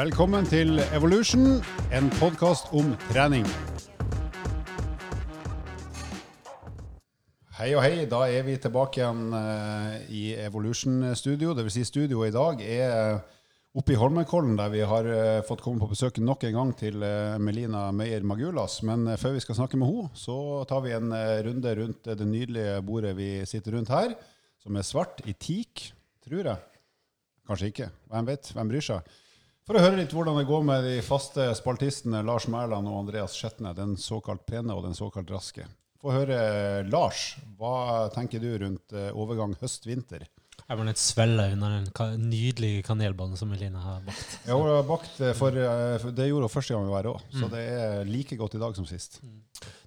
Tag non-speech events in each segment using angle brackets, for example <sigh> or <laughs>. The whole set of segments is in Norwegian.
Velkommen til Evolution, en podkast om trening. Hei og hei, da er vi tilbake igjen eh, i Evolution-studio. Vil si studioet i dag er oppe i Holmenkollen, der vi har eh, fått komme på besøk nok en gang til eh, Melina Meyer Magulas. Men eh, før vi skal snakke med henne, så tar vi en eh, runde rundt det nydelige bordet vi sitter rundt her, som er svart i teak, tror jeg. Kanskje ikke. Hvem vet? Hvem bryr seg? For å høre litt hvordan det går med de faste spaltistene Lars Mæland og Andreas Skjetne, den såkalt pene og den såkalt raske. Få høre, Lars, hva tenker du rundt eh, overgang høst-vinter? Jeg var litt svelle unna den nydelige kanelbanen som Eline har bakt. Jeg har bakt eh, for, eh, for Det gjorde hun første gang i var her òg, så det er like godt i dag som sist.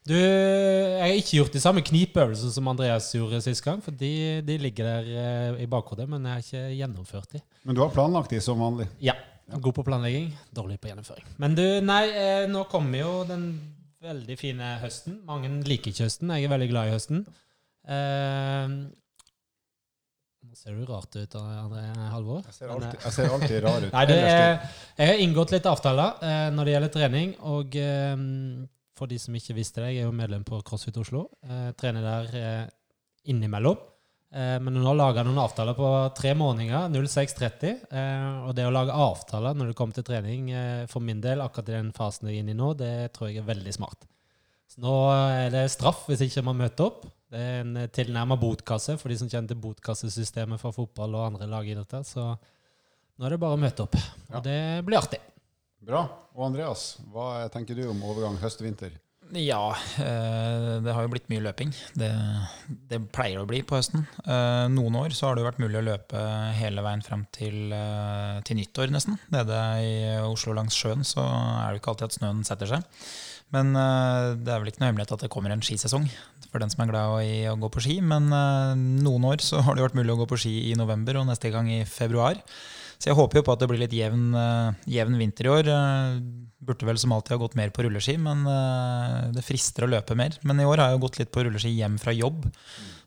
Du, jeg har ikke gjort de samme knipeøvelsene som Andreas gjorde sist gang, for de, de ligger der i bakhodet, men jeg har ikke gjennomført de. Men du har planlagt de som vanlig? Ja. God på planlegging, dårlig på gjennomføring. Men du, nei, eh, nå kommer jo den veldig fine høsten. Mange liker ikke høsten. Jeg er veldig glad i høsten. Eh, nå ser du rart ut, André Halvor. Jeg ser eh, alltid, jeg ser alltid rar ut. <laughs> Nei, det er, jeg har inngått litt avtaler eh, når det gjelder trening. Og eh, for de som ikke visste det, jeg er jo medlem på CrossFit Oslo. Eh, trener der eh, innimellom. Eh, men nå lager jeg noen avtaler på tre måneder, 06.30. Eh, og det å lage avtaler når det kommer til trening, eh, for min del, akkurat i den fasen jeg er inne i nå, det tror jeg er veldig smart. Så nå er det straff hvis ikke man møter opp. Det er en tilnærma botkasse for de som kjenner til botkassesystemet for fotball og andre lagidretter. Så nå er det bare å møte opp. Ja. Og det blir artig. Bra. Og Andreas, hva tenker du om overgang høst-vinter? Ja, eh, det har jo blitt mye løping. Det, det pleier å bli på høsten. Eh, Noen år så har det jo vært mulig å løpe hele veien frem til, eh, til nyttår, nesten. Nede i Oslo langs sjøen så er det ikke alltid at snøen setter seg. Men det er vel ikke noe hemmelighet at det kommer en skisesong for den som er glad i å gå på ski. Men noen år så har det vært mulig å gå på ski i november, og neste gang i februar. Så jeg håper jo på at det blir litt jevn, eh, jevn vinter i år. Eh, Burde vel som alltid ha gått mer på rulleski, men eh, det frister å løpe mer. Men i år har jeg jo gått litt på rulleski hjem fra jobb.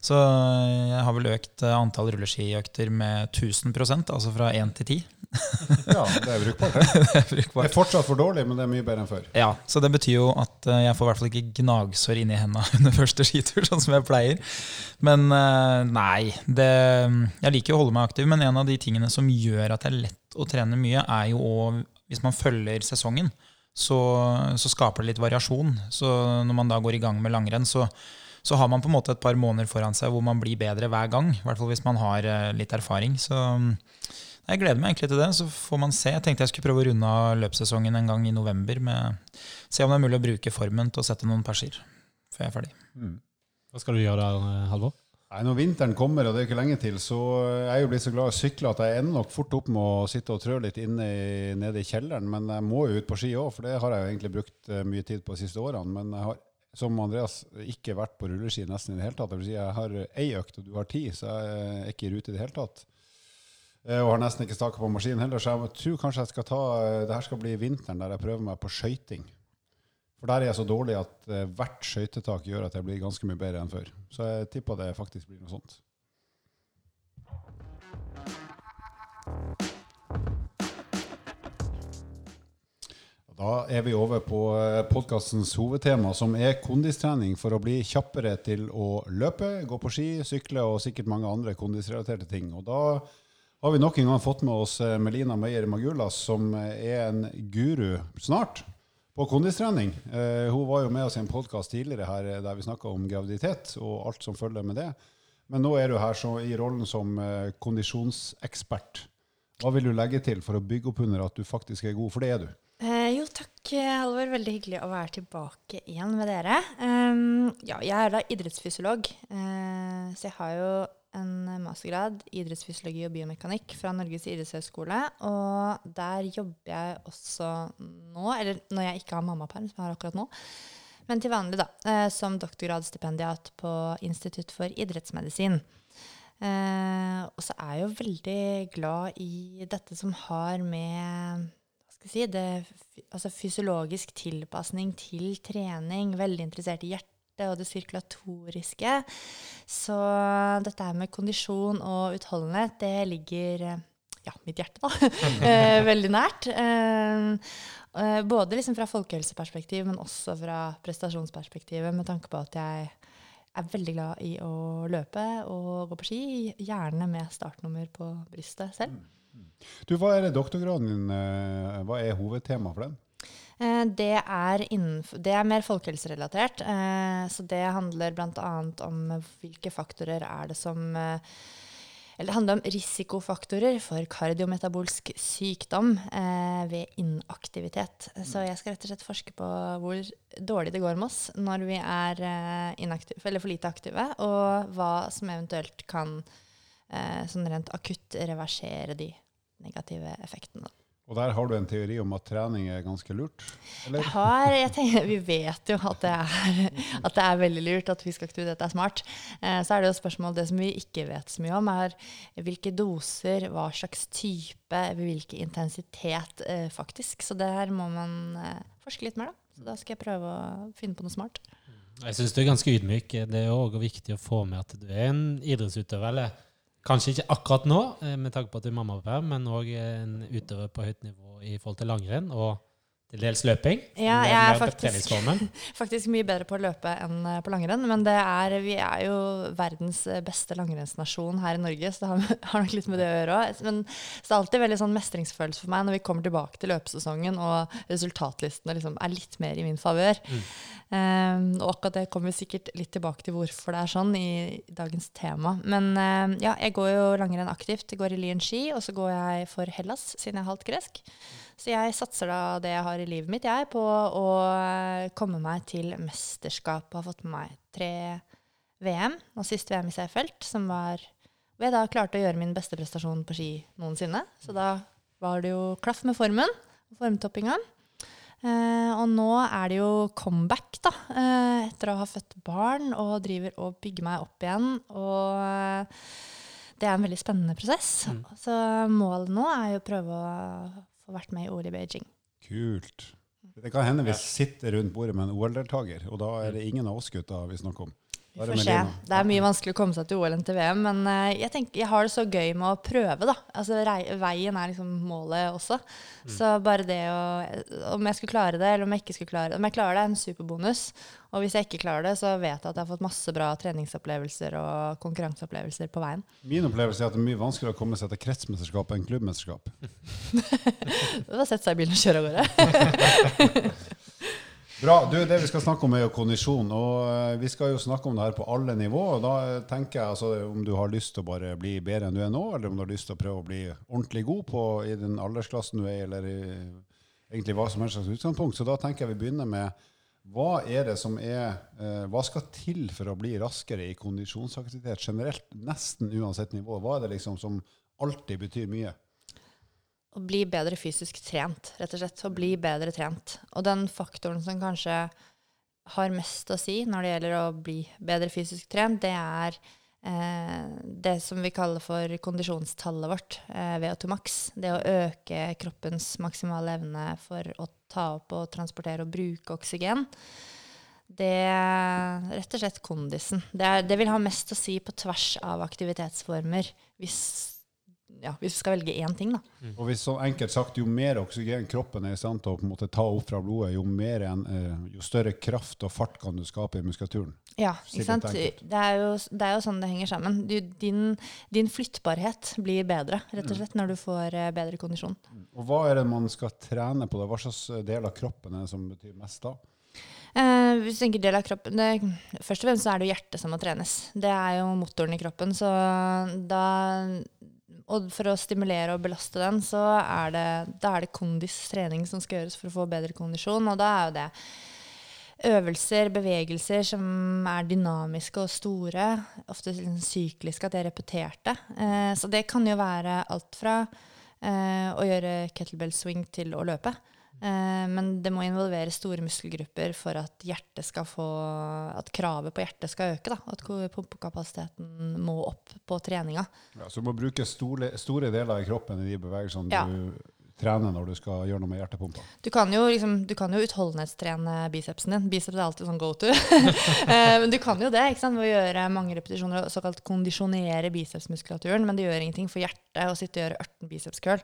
Så jeg har vel økt eh, antall rulleskiøkter med 1000% altså fra 1 til 10. <laughs> Ja, det er brukbart. Det <laughs> Det er Det er fortsatt for dårlig, men det er mye bedre enn før. Ja, Så det betyr jo at eh, jeg får i hvert fall ikke gnagsår inni henda <laughs> under første skitur, sånn som jeg pleier. Men eh, nei, det, jeg liker å holde meg aktiv, men en av de tingene som gjør at det er lett å trene mye, er jo òg hvis man følger sesongen, så, så skaper det litt variasjon. Så når man da går i gang med langrenn, så, så har man på en måte et par måneder foran seg hvor man blir bedre hver gang. I hvert fall hvis man har eh, litt erfaring. Så mm, jeg gleder meg egentlig til det. Så får man se. Jeg tenkte jeg skulle prøve å runde av løpssesongen en gang i november. Med, se om det er mulig å bruke formen til å sette noen perser før jeg er ferdig. Hva skal du gjøre der, eh, Halvor? Nei, Når vinteren kommer, og det er ikke lenge til, så er jeg jo blitt så glad i å sykle at jeg ender nok fort opp med å sitte og trø litt inne i, nede i kjelleren. Men jeg må jo ut på ski òg, for det har jeg jo egentlig brukt eh, mye tid på de siste årene. Men jeg har, som Andreas, ikke vært på rulleski nesten i det hele tatt. Vil si, jeg har ei økt, og du har ti, så jeg er ikke i rute i det hele tatt. Eh, Og har nesten ikke staka på maskinen heller, så jeg tror kanskje jeg skal ta Det her skal bli vinteren der jeg prøver meg på skøyting. For der er jeg så dårlig at eh, hvert skøytetak gjør at jeg blir ganske mye bedre enn før. Så jeg tipper det faktisk blir noe sånt. Da er vi over på podkastens hovedtema, som er kondistrening for å bli kjappere til å løpe, gå på ski, sykle og sikkert mange andre kondisrelaterte ting. Og da har vi nok en gang fått med oss eh, Melina Meyer Magulas, som er en guru snart på kondistrening. Eh, hun var jo med oss i en podkast tidligere her eh, der vi snakka om graviditet og alt som følger med det. Men nå er du her i rollen som eh, kondisjonsekspert. Hva vil du legge til for å bygge opp under at du faktisk er god? For det er du. Eh, jo, takk, eh, Halvor. Veldig hyggelig å være tilbake igjen med dere. Um, ja, jeg er da idrettsfysiolog, eh, så jeg har jo en mastergrad i idrettsfysiologi og biomekanikk fra Norges idrettshøgskole. Og der jobber jeg også nå, eller når jeg ikke har mammaperm, som jeg har akkurat nå, men til vanlig, da, eh, som doktorgradsstipendiat på Institutt for idrettsmedisin. Eh, og så er jeg jo veldig glad i dette som har med skal si, det, altså fysiologisk tilpasning til trening. Veldig interessert i hjertet og det sirkulatoriske. Så dette her med kondisjon og utholdenhet, det ligger ja, mitt hjerte, da. <laughs> Eh, veldig nært. Eh, eh, både liksom fra folkehelseperspektiv, men også fra prestasjonsperspektivet, med tanke på at jeg er veldig glad i å løpe og gå på ski, gjerne med startnummer på brystet selv. Du, Hva er doktorgraden din, eh, hva er hovedtemaet for den? Eh, Det er, innenfor, det er mer folkehelserelatert. eh, Så det handler bl.a. om hvilke faktorer er det som Eller det handler om risikofaktorer for kardiometabolsk sykdom ved inaktivitet. Så jeg skal rett og slett forske på hvor dårlig det går med oss når vi er eller for lite aktive, og hva som eventuelt kan sånn rent akutt reversere de negative effektene. Og der har du en teori om at trening er ganske lurt? Eller? Jeg har, jeg tenker, vi vet jo at det, er, at det er veldig lurt, at fysisk aktivitet er smart. Eh, så er det jo spørsmål Det som vi ikke vet så mye om, er hvilke doser, hva slags type, hvilken intensitet eh, faktisk. Så det her må man eh, forske litt mer, da. Så da skal jeg prøve å finne på noe smart. Jeg syns du er ganske ydmyk. Det er òg viktig å få med at du er en idrettsutøver. eller Kanskje ikke akkurat nå, eh, med tanke på at du er mammaperm, men òg en utøver på høyt nivå i forhold til langrenn og til dels løping. Ja, jeg er faktisk- <laughs> Faktisk mye bedre på å løpe enn eh, på langrenn, men det er, vi er jo verdens eh, beste langrennsnasjon her i Norge, så det har, <laughs> har nok litt med det å gjøre òg. Men så det er alltid veldig sånn mestringsfølelse for meg når vi kommer tilbake til løpesesongen og resultatlistene liksom er litt mer i min favør. Um, og akkurat det kommer vi sikkert litt tilbake til hvorfor det er sånn i dagens tema. Men um, ja, jeg går jo langrenn aktivt. Jeg går i Lien ski, og så går jeg for Hellas, siden jeg er halvt gresk. Så jeg satser da det jeg har i livet mitt, jeg, på å eh, komme meg til mesterskapet. Jeg har fått med meg tre VM, og sist VM i Seefeld, som var hvor jeg da klarte å gjøre min beste prestasjon på ski noensinne. Så da var det jo klaff med formen og formtoppinga. Eh, og nå er det jo comeback, da, eh, etter å ha født barn og driver og bygger meg opp igjen. Og eh, det er en veldig spennende prosess. Mm. Så målet nå er jo å prøve å få vært med i OL i Beijing. Kult. Det kan hende vi sitter rundt bordet med en OL-deltaker, og da er det ingen av oss gutta vi snakker om. Vi får det se. Det er mye vanskelig å komme seg til OL enn til VM, men eh, jeg, tenker, jeg har det så gøy med å prøve, da. Altså, veien er liksom målet også. Så bare det å Om jeg skulle klare det, eller om jeg ikke skulle klare det Om jeg klarer det, er en superbonus. Og hvis jeg ikke klarer det, så vet jeg at jeg har fått masse bra treningsopplevelser og konkurranseopplevelser på veien. Min opplevelse er at det er mye vanskeligere å komme seg til kretsmesterskap enn klubbmesterskap. <laughs> Det var å sette seg i bilen og kjøre av gårde. <laughs> Bra. du, Det vi skal snakke om, er jo kondisjon. og eh, Vi skal jo snakke om det her på alle nivåer. og Da eh, tenker jeg altså, om du har lyst til å bare bli bedre enn du er nå, eller om du har lyst til å prøve å bli ordentlig god på, i den aldersklassen du er i, eller i, egentlig hva som helst slags utgangspunkt. Så da tenker jeg vi begynner med hva er det som er eh, Hva skal til for å bli raskere i kondisjonsaktivitet generelt, nesten uansett nivå? Hva er det liksom som alltid betyr mye? Å bli bedre fysisk trent, rett og slett. Å bli bedre trent. Og den faktoren som kanskje har mest å si når det gjelder å bli bedre fysisk trent, det er eh, det som vi kaller for kondisjonstallet vårt, eh, VO2 max. Det å øke kroppens maksimale evne for å ta opp og transportere og bruke oksygen. Det er rett og slett kondisen. Det, er, det vil ha mest å si på tvers av aktivitetsformer, hvis, ja, hvis vi skal velge én ting, da. Og hvis sånn enkelt sagt, Jo mer oksygen kroppen er i stand til å på en måte ta opp fra blodet, jo, mer enn, eh, jo større kraft og fart kan du skape i muskulaturen. Ja, ikke sant? Det er, jo, det er jo sånn det henger sammen. Du, din, din flyttbarhet blir bedre, rett og slett, når du får eh, bedre kondisjon. Og Hva er det man skal trene på? da? Hva slags del av kroppen er det som betyr mest da? Eh, hvis du tenker del av kroppen det, Først og fremst så er det jo hjertet som må trenes. Det er jo motoren i kroppen. Så da Og for å stimulere og belaste den, så er det, da er det kondistrening som skal gjøres for å få bedre kondisjon. Og da er jo det øvelser, bevegelser som er dynamiske og store. Ofte liksom sykliske, at er repeterte. Eh, så det kan jo være alt fra eh, å gjøre kettlebell swing til å løpe. Eh, men det må involvere store muskelgrupper for at, hjertet skal få, at kravet på hjertet skal øke. Da, at pumpekapasiteten må opp på treninga. Ja, så du må bruke store, store deler av kroppen i de bevegelsene Ja. du trene når du skal gjøre noe med hjertepumpa? Du kan jo, liksom, du kan jo utholdenhetstrene bicepsen din. Biceps er alltid sånn go to. <laughs> Eh, men du kan jo det ikke sant? ved å gjøre mange repetisjoner og såkalt kondisjonere bicepsmuskulaturen. Men det gjør ingenting for hjertet å sitte og gjøre 18 biceps curl.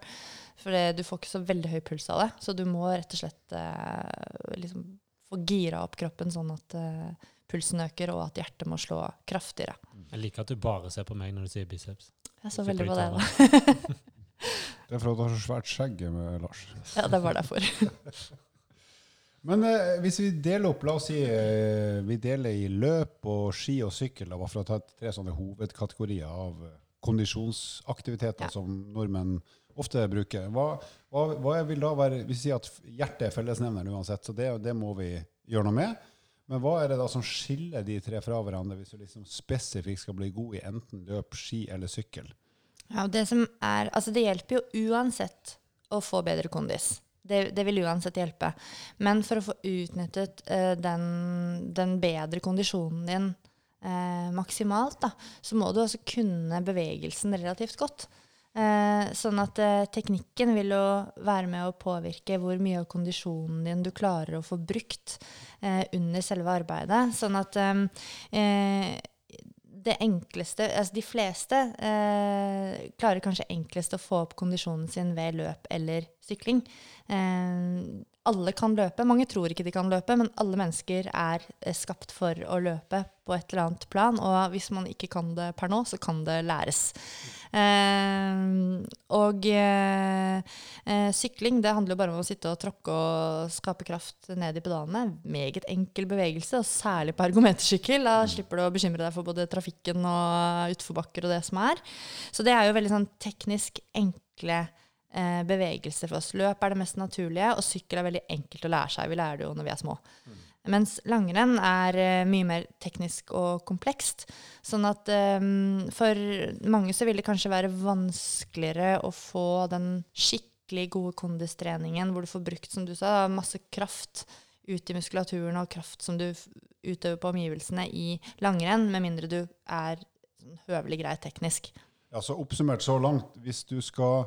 For du får ikke så veldig høy puls av det. Så du må rett og slett eh, liksom, få gira opp kroppen sånn at eh, pulsen øker, og at hjertet må slå kraftigere. Jeg liker at du bare ser på meg når du sier biceps. Jeg så veldig på det, da. <laughs> Det er for at du har så svært skjegg med Lars. Ja, det var derfor. <laughs> Men eh, hvis vi deler opp, la oss si eh, vi deler i løp og ski og sykkel, da, bare for å ta tre sånne hovedkategorier av eh, kondisjonsaktiviteter Ja. som nordmenn ofte bruker. Hva, hva, hva vil da være Vi sier at hjertet er fellesnevneren uansett, så det, det må vi gjøre noe med. Men hva er det da som skiller de tre fra hverandre, hvis du liksom spesifikt skal bli god i enten løp, ski eller sykkel? Ja, det, er, altså det hjelper jo uansett å få bedre kondis. Det, det vil uansett hjelpe. Men for å få utnyttet uh, den, den bedre kondisjonen din uh, maksimalt, da, så må du også kunne bevegelsen relativt godt. Uh, sånn at teknikken vil jo være med å påvirke hvor mye av kondisjonen din du klarer å få brukt under selve arbeidet. Sånn at det enkleste Altså de fleste eh, klarer kanskje enklest å få opp kondisjonen sin ved løp eller sykling. Eh, alle kan løpe. Mange tror ikke de kan løpe, men alle mennesker er eh, skapt for å løpe på et eller annet plan. Og hvis man ikke kan det per nå, så kan det læres. Eh, og eh, eh, sykling det handler jo bare om å sitte og tråkke og skape kraft ned i pedalene. Meget enkel bevegelse, og særlig på ergometersykkel. Da slipper du å bekymre deg for både trafikken og utforbakker og det som er. Så det er jo veldig sånn teknisk enkle eh, bevegelser for oss. Løp er det mest naturlige, og sykkel er veldig enkelt å lære seg. Vi lærer det jo når vi er små. Mens langrenn er eh, mye mer teknisk og komplekst. Sånn at um, for mange så vil det kanskje være vanskeligere å få den skikkelig gode kondistreningen hvor du får brukt, som du sa, masse kraft ut i muskulaturen og kraft som du utøver på omgivelsene i langrenn, med mindre du er sånn høvelig grei teknisk. Ja, så Oppsummert så langt, hvis du skal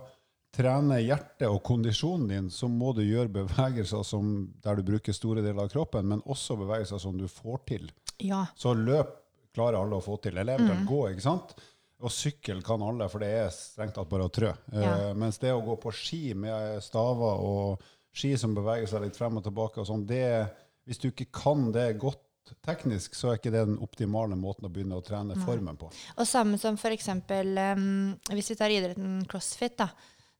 trene hjertet og kondisjonen din, så må du gjøre bevegelser som, der du bruker store deler av kroppen, men også bevegelser som du får til. Ja. Så løp klarer alle å få til, eller eventuelt gå, ikke sant? Og sykkel kan alle, for det er strengt tatt bare å trø. Ja. Uh, mens det å gå på ski med staver og ski som beveger seg litt frem og tilbake og sånn, det, hvis du ikke kan det godt teknisk, så er ikke det den optimale måten å begynne å trene formen på. Og samme som eksempel um, hvis vi tar idretten crossfit, da,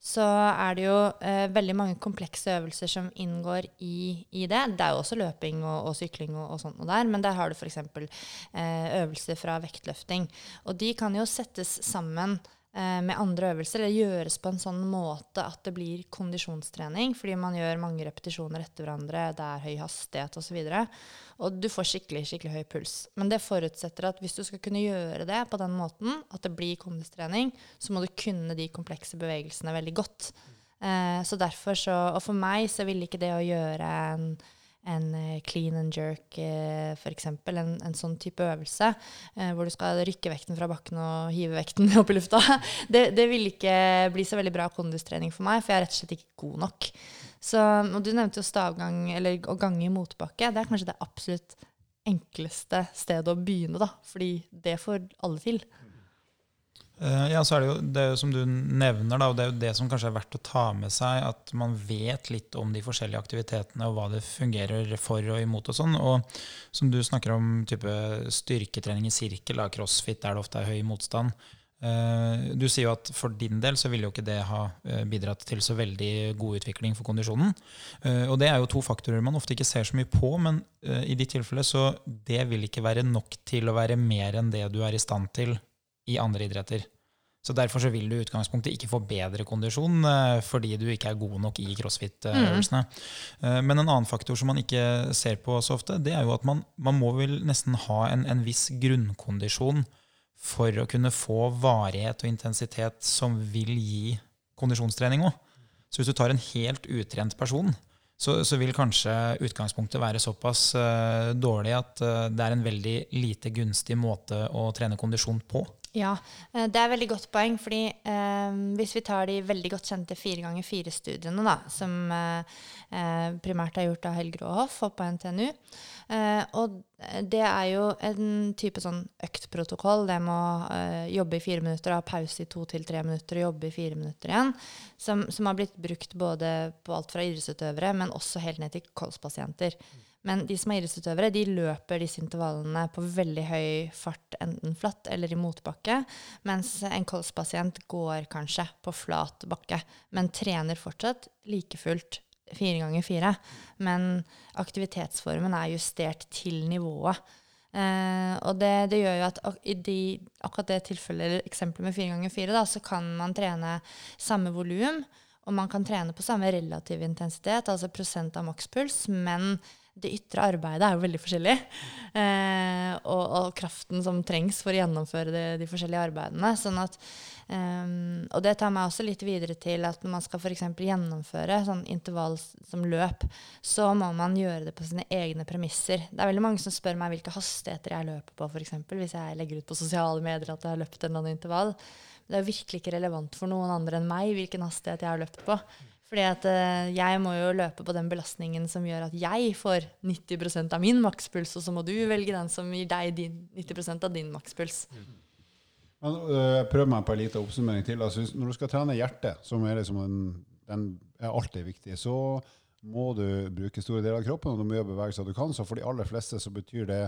så er det jo eh, veldig mange komplekse øvelser som inngår i, i det. Det er jo også løping og, og sykling og, og sånt noe der, men der har du f.eks. Eh, øvelser fra vektløfting. Og de kan jo settes sammen med andre øvelser, eller gjøres på en sånn måte at det blir kondisjonstrening, fordi man gjør mange repetisjoner etter hverandre, det er høy hastighet osv. Og du får skikkelig, skikkelig høy puls. Men det forutsetter at hvis du skal kunne gjøre det på den måten, at det blir kondistrening, så må du kunne de komplekse bevegelsene veldig godt. Eh, så derfor så, Og for meg så ville ikke det å gjøre en, en eh, clean and jerk, eh, f.eks., en, en sånn type øvelse, eh, hvor du skal rykke vekten fra bakken og hive vekten <laughs> opp i lufta, det, det ville ikke bli så veldig bra kondistrening for meg, for jeg er rett og slett ikke god nok. Så, og du nevnte jo stavgang, eller å gange i motbakke. Det er kanskje det absolutt enkleste stedet å begynne, da. Fordi det får alle til. Eh, Ja, så er det jo det som du nevner, da, og det er jo det som kanskje er verdt å ta med seg, at man vet litt om de forskjellige aktivitetene og hva det fungerer for og imot og sånn. Og som du snakker om type styrketrening i sirkel, da, crossfit, der det ofte er høy motstand. Eh, Du sier jo at for din del så ville jo ikke det ha eh, bidratt til så veldig god utvikling for kondisjonen. Og det er jo to faktorer man ofte ikke ser så mye på, men i ditt tilfelle så det vil ikke være nok til å være mer enn det du er i stand til i andre idretter. Så Derfor så vil du i utgangspunktet ikke få bedre kondisjon eh, fordi du ikke er god nok i crossfit-øvelsene. Mm. Men en annen faktor som man ikke ser på så ofte, det er jo at man, man må vel nesten ha en, en viss grunnkondisjon for å kunne få varighet og intensitet som vil gi kondisjonstrening òg. Så hvis du tar en helt utrent person, så, så vil kanskje utgangspunktet være såpass uh, dårlig at uh, det er en veldig lite gunstig måte å trene kondisjon på. Ja, eh, det er veldig godt poeng. fordi eh, hvis vi tar de veldig godt kjente fire ganger fire-studiene, da, som eh, eh, primært er gjort av Helge Råhoff og på NTNU, eh, og det er jo en type sånn øktprotokoll. Det med å eh, jobbe i fire minutter, ha pause i to til tre minutter og jobbe i fire minutter igjen, som, som har blitt brukt både på alt fra idrettsutøvere, men også helt ned til kolspasienter. Men de som er idrettsutøvere, de løper disse intervallene på veldig høy fart, enten flatt eller i motbakke, mens en kolspasient går kanskje på flat bakke, men trener fortsatt like fullt fire ganger fire. Men aktivitetsformen er justert til nivået. Eh, og det, det, gjør jo at i de, akkurat det tilfellet, eller eksempelet med fire ganger fire, så kan man trene samme volum, og man kan trene på samme relativ intensitet, altså prosent av makspuls, men det ytre arbeidet er jo veldig forskjellig. Eh, og, og, kraften som trengs for å gjennomføre de, de forskjellige arbeidene. Sånn at, eh, og det tar meg også litt videre til at når man skal f.eks. gjennomføre sånn intervall som løp, så må man gjøre det på sine egne premisser. Det er veldig mange som spør meg hvilke hastigheter jeg løper på, f.eks. Hvis jeg legger ut på sosiale medier at jeg har løpt en eller annen intervall. Det er virkelig ikke relevant for noen andre enn meg hvilken hastighet jeg har løpt på. Fordi at uh, jeg må jo løpe på den belastningen som gjør at jeg får 90% av min makspuls, og så må du velge den som gir deg din, 90% av din makspuls. Mm. Uh, prøv meg på en liten oppsummering til. Altså, når du skal trene hjertet, som er, liksom en, den er alltid viktig, så må du bruke store deler av kroppen, og du må gjøre bevegelser du kan. Så for de aller fleste så betyr det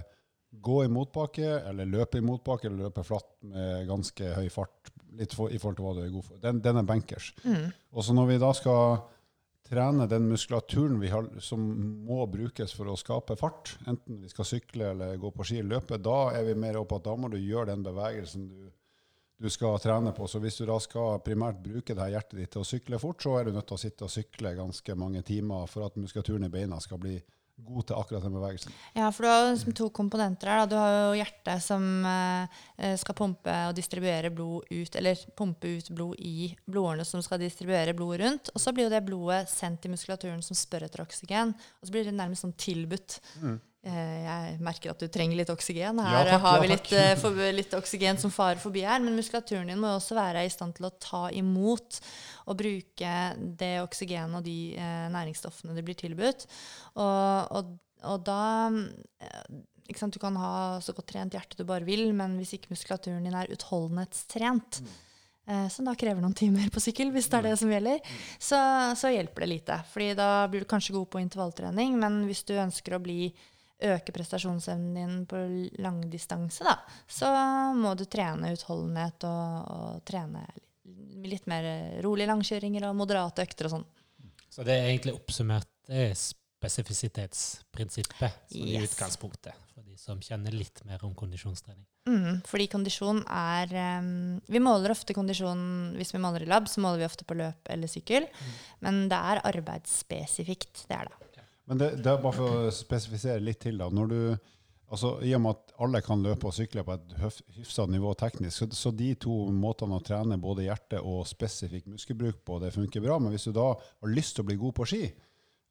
gå i motbakke, eller løpe i motbakke, eller løpe flatt med ganske høy fart. Litt for, i forhold til hva du er god for. Den, den er bankers. Mm. Og så når vi da skal trene den muskulaturen har, som må brukes for å skape fart, enten vi skal sykle eller gå på ski eller løpe, da er vi mer oppe at da må du gjøre den bevegelsen du, du skal trene på. Så hvis du da skal primært bruke det her hjertet ditt til å sykle fort, så er du nødt til å sitte og sykle ganske mange timer for at muskulaturen i beina skal bli god til akkurat den bevegelsen. Ja, for du har liksom to komponenter her. Da. Du har jo hjertet som eh, skal pumpe og distribuere blod ut, eller pumpe ut blod i blodårene som skal distribuere blod rundt. Og så blir jo det blodet sendt til muskulaturen som spør etter oksygen. Og så blir det nærmest sånn tilbudt. Mm. Eh, jeg merker at du trenger litt oksygen. Her ja, takk, har vi litt, ja, for, litt, oksygen som farer forbi her. Men muskulaturen din må også være i stand til å ta imot og bruke det oksygenet og de eh, næringsstoffene det blir tilbudt. Og, og, og da eh, sant, Du kan ha så godt trent hjerte du bare vil, men hvis ikke muskulaturen din er utholdenhetstrent, mm. eh, som da krever noen timer på sykkel, hvis det er det som gjelder, så, så hjelper det lite. Fordi da blir du kanskje god på intervalltrening, men hvis du ønsker å bli øke prestasjonsevnen din på langdistanse, da, så må du trene utholdenhet og, og trene litt mer rolige langkjøringer og moderate økter og sånn. Så det er egentlig oppsummert det er spesifisitetsprinsippet som yes. utgangspunktet for de som kjenner litt mer om kondisjonstrening? Mm, fordi kondisjon er um, Vi måler ofte kondisjon hvis vi måler i lab, så måler vi ofte på løp eller sykkel. Mm. Men det er arbeidsspesifikt. Det er det. Men det, det, er bare for å spesifisere litt til. da, når du, altså I og med at alle kan løpe og sykle på et hyfsa nivå teknisk, så, så, de to måtene å trene både hjerte og spesifikk muskelbruk på, det funker bra. Men hvis du da har lyst til å bli god på ski,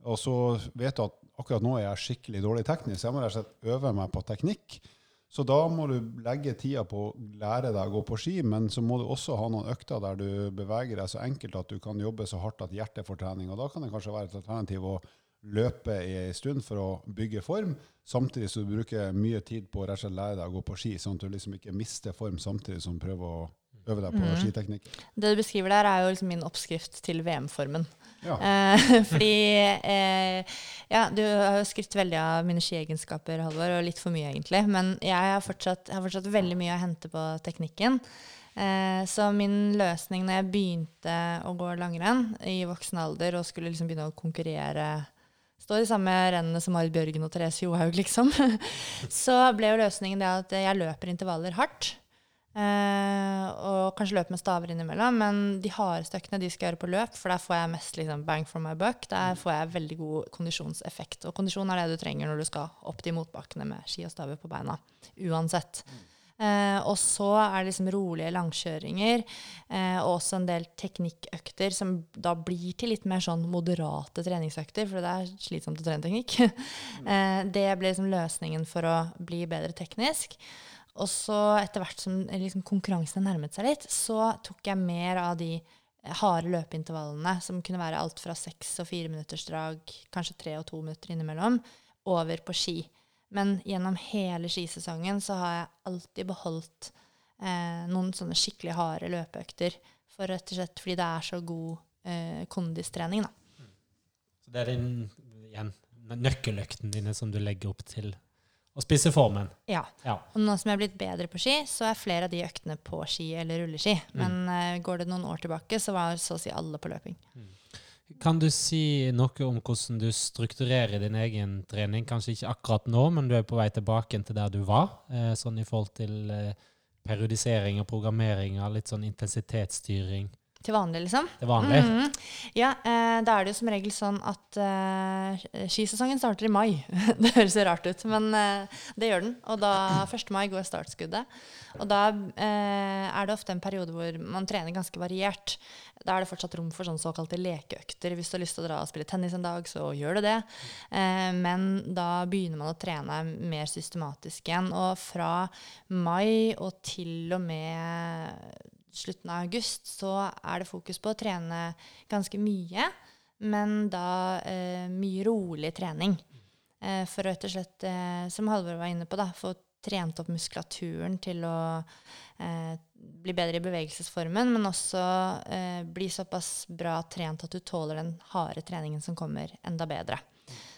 og så vet du at akkurat nå er jeg skikkelig dårlig teknisk, så jeg må rett og slett øve meg på teknikk. Så da må du legge tida på å lære deg å gå på ski, men så må du også ha noen økter der du beveger deg så enkelt at du kan jobbe så hardt at hjertet får trening. Og da kan det kanskje være et alternativ å løpe i en stund for å bygge form, samtidig som du bruker mye tid på å rett og slett lære deg å gå på ski, sånn at du liksom ikke mister form samtidig som du prøver å øve deg på mm. skiteknikk. Det du beskriver der, er jo liksom min oppskrift til VM-formen. Ja. <laughs> Eh, fordi eh, ja, du har jo skrytt veldig av mine skiegenskaper, Halvor, og litt for mye, egentlig. Men jeg har fortsatt, har fortsatt veldig mye å hente på teknikken. Eh, så min løsning når jeg begynte å gå langrenn i voksen alder og skulle liksom begynne å konkurrere Står i samme rennene som Marit Bjørgen og Therese Johaug, liksom. <laughs> så ble jo løsningen det at jeg løper intervaller hardt. Eh, og kanskje løper med staver innimellom, men de hardeste øktene de skal gjøre på løp, for der får jeg mest liksom, bang for my buck. Der får jeg veldig god kondisjonseffekt. Og kondisjon er det du trenger når du skal opp de motbakkene med ski og staver på beina. Uansett. Mm. Eh, og så er det liksom rolige langkjøringer eh, og også en del teknikkøkter som da blir til litt mer sånn moderate treningsøkter, for det er slitsomt å trene teknikk. <laughs> eh, det blir liksom løsningen for å bli bedre teknisk. Og så etter hvert som eh, liksom, konkurransene nærmet seg litt, så tok jeg mer av de eh, harde løpeintervallene, som kunne være alt fra seks og fire minutters drag, kanskje tre og to minutter innimellom, over på ski. Men gjennom hele skisesongen så har jeg alltid beholdt eh, noen sånne skikkelig harde løpeøkter. For rett og slett fordi det er så god eh, kondistrening, da. Så det er din, igjen, nøkkeløktene dine som du legger opp til å spise formen. Ja. Ja. Og nå som jeg er blitt bedre på ski, så er flere av de øktene på ski eller rulleski. Men eh, går det noen år tilbake, så var så å si alle på løping. Kan du si noe om hvordan du strukturerer din egen trening? Kanskje ikke akkurat nå, men du er på vei tilbake til der du var. Eh, sånn i forhold til eh, periodisering og programmering og litt sånn intensitetsstyring Til vanlig, liksom. til vanlig. Mhm. Ja, eh, da er det jo som regel sånn at eh, skisesongen starter i mai. <laughs> det høres jo rart ut, men eh, det gjør den. Og da 1. mai går startskuddet. Og da eh, er det ofte en periode hvor man trener ganske variert. Da er det fortsatt rom for sånne såkalte lekeøkter. Hvis du har lyst til å dra og spille tennis en dag, så gjør du det. Eh, men da begynner man å trene mer systematisk igjen. Og fra mai og til og med slutten av august så er det fokus på å trene ganske mye, men da eh, mye rolig trening. Eh, for rett og slett, eh, som Halvor var inne på, da, få trent opp muskulaturen til å eh, bli bedre i bevegelsesformen, men også eh, bli såpass bra trent at du tåler den harde treningen som kommer, enda bedre.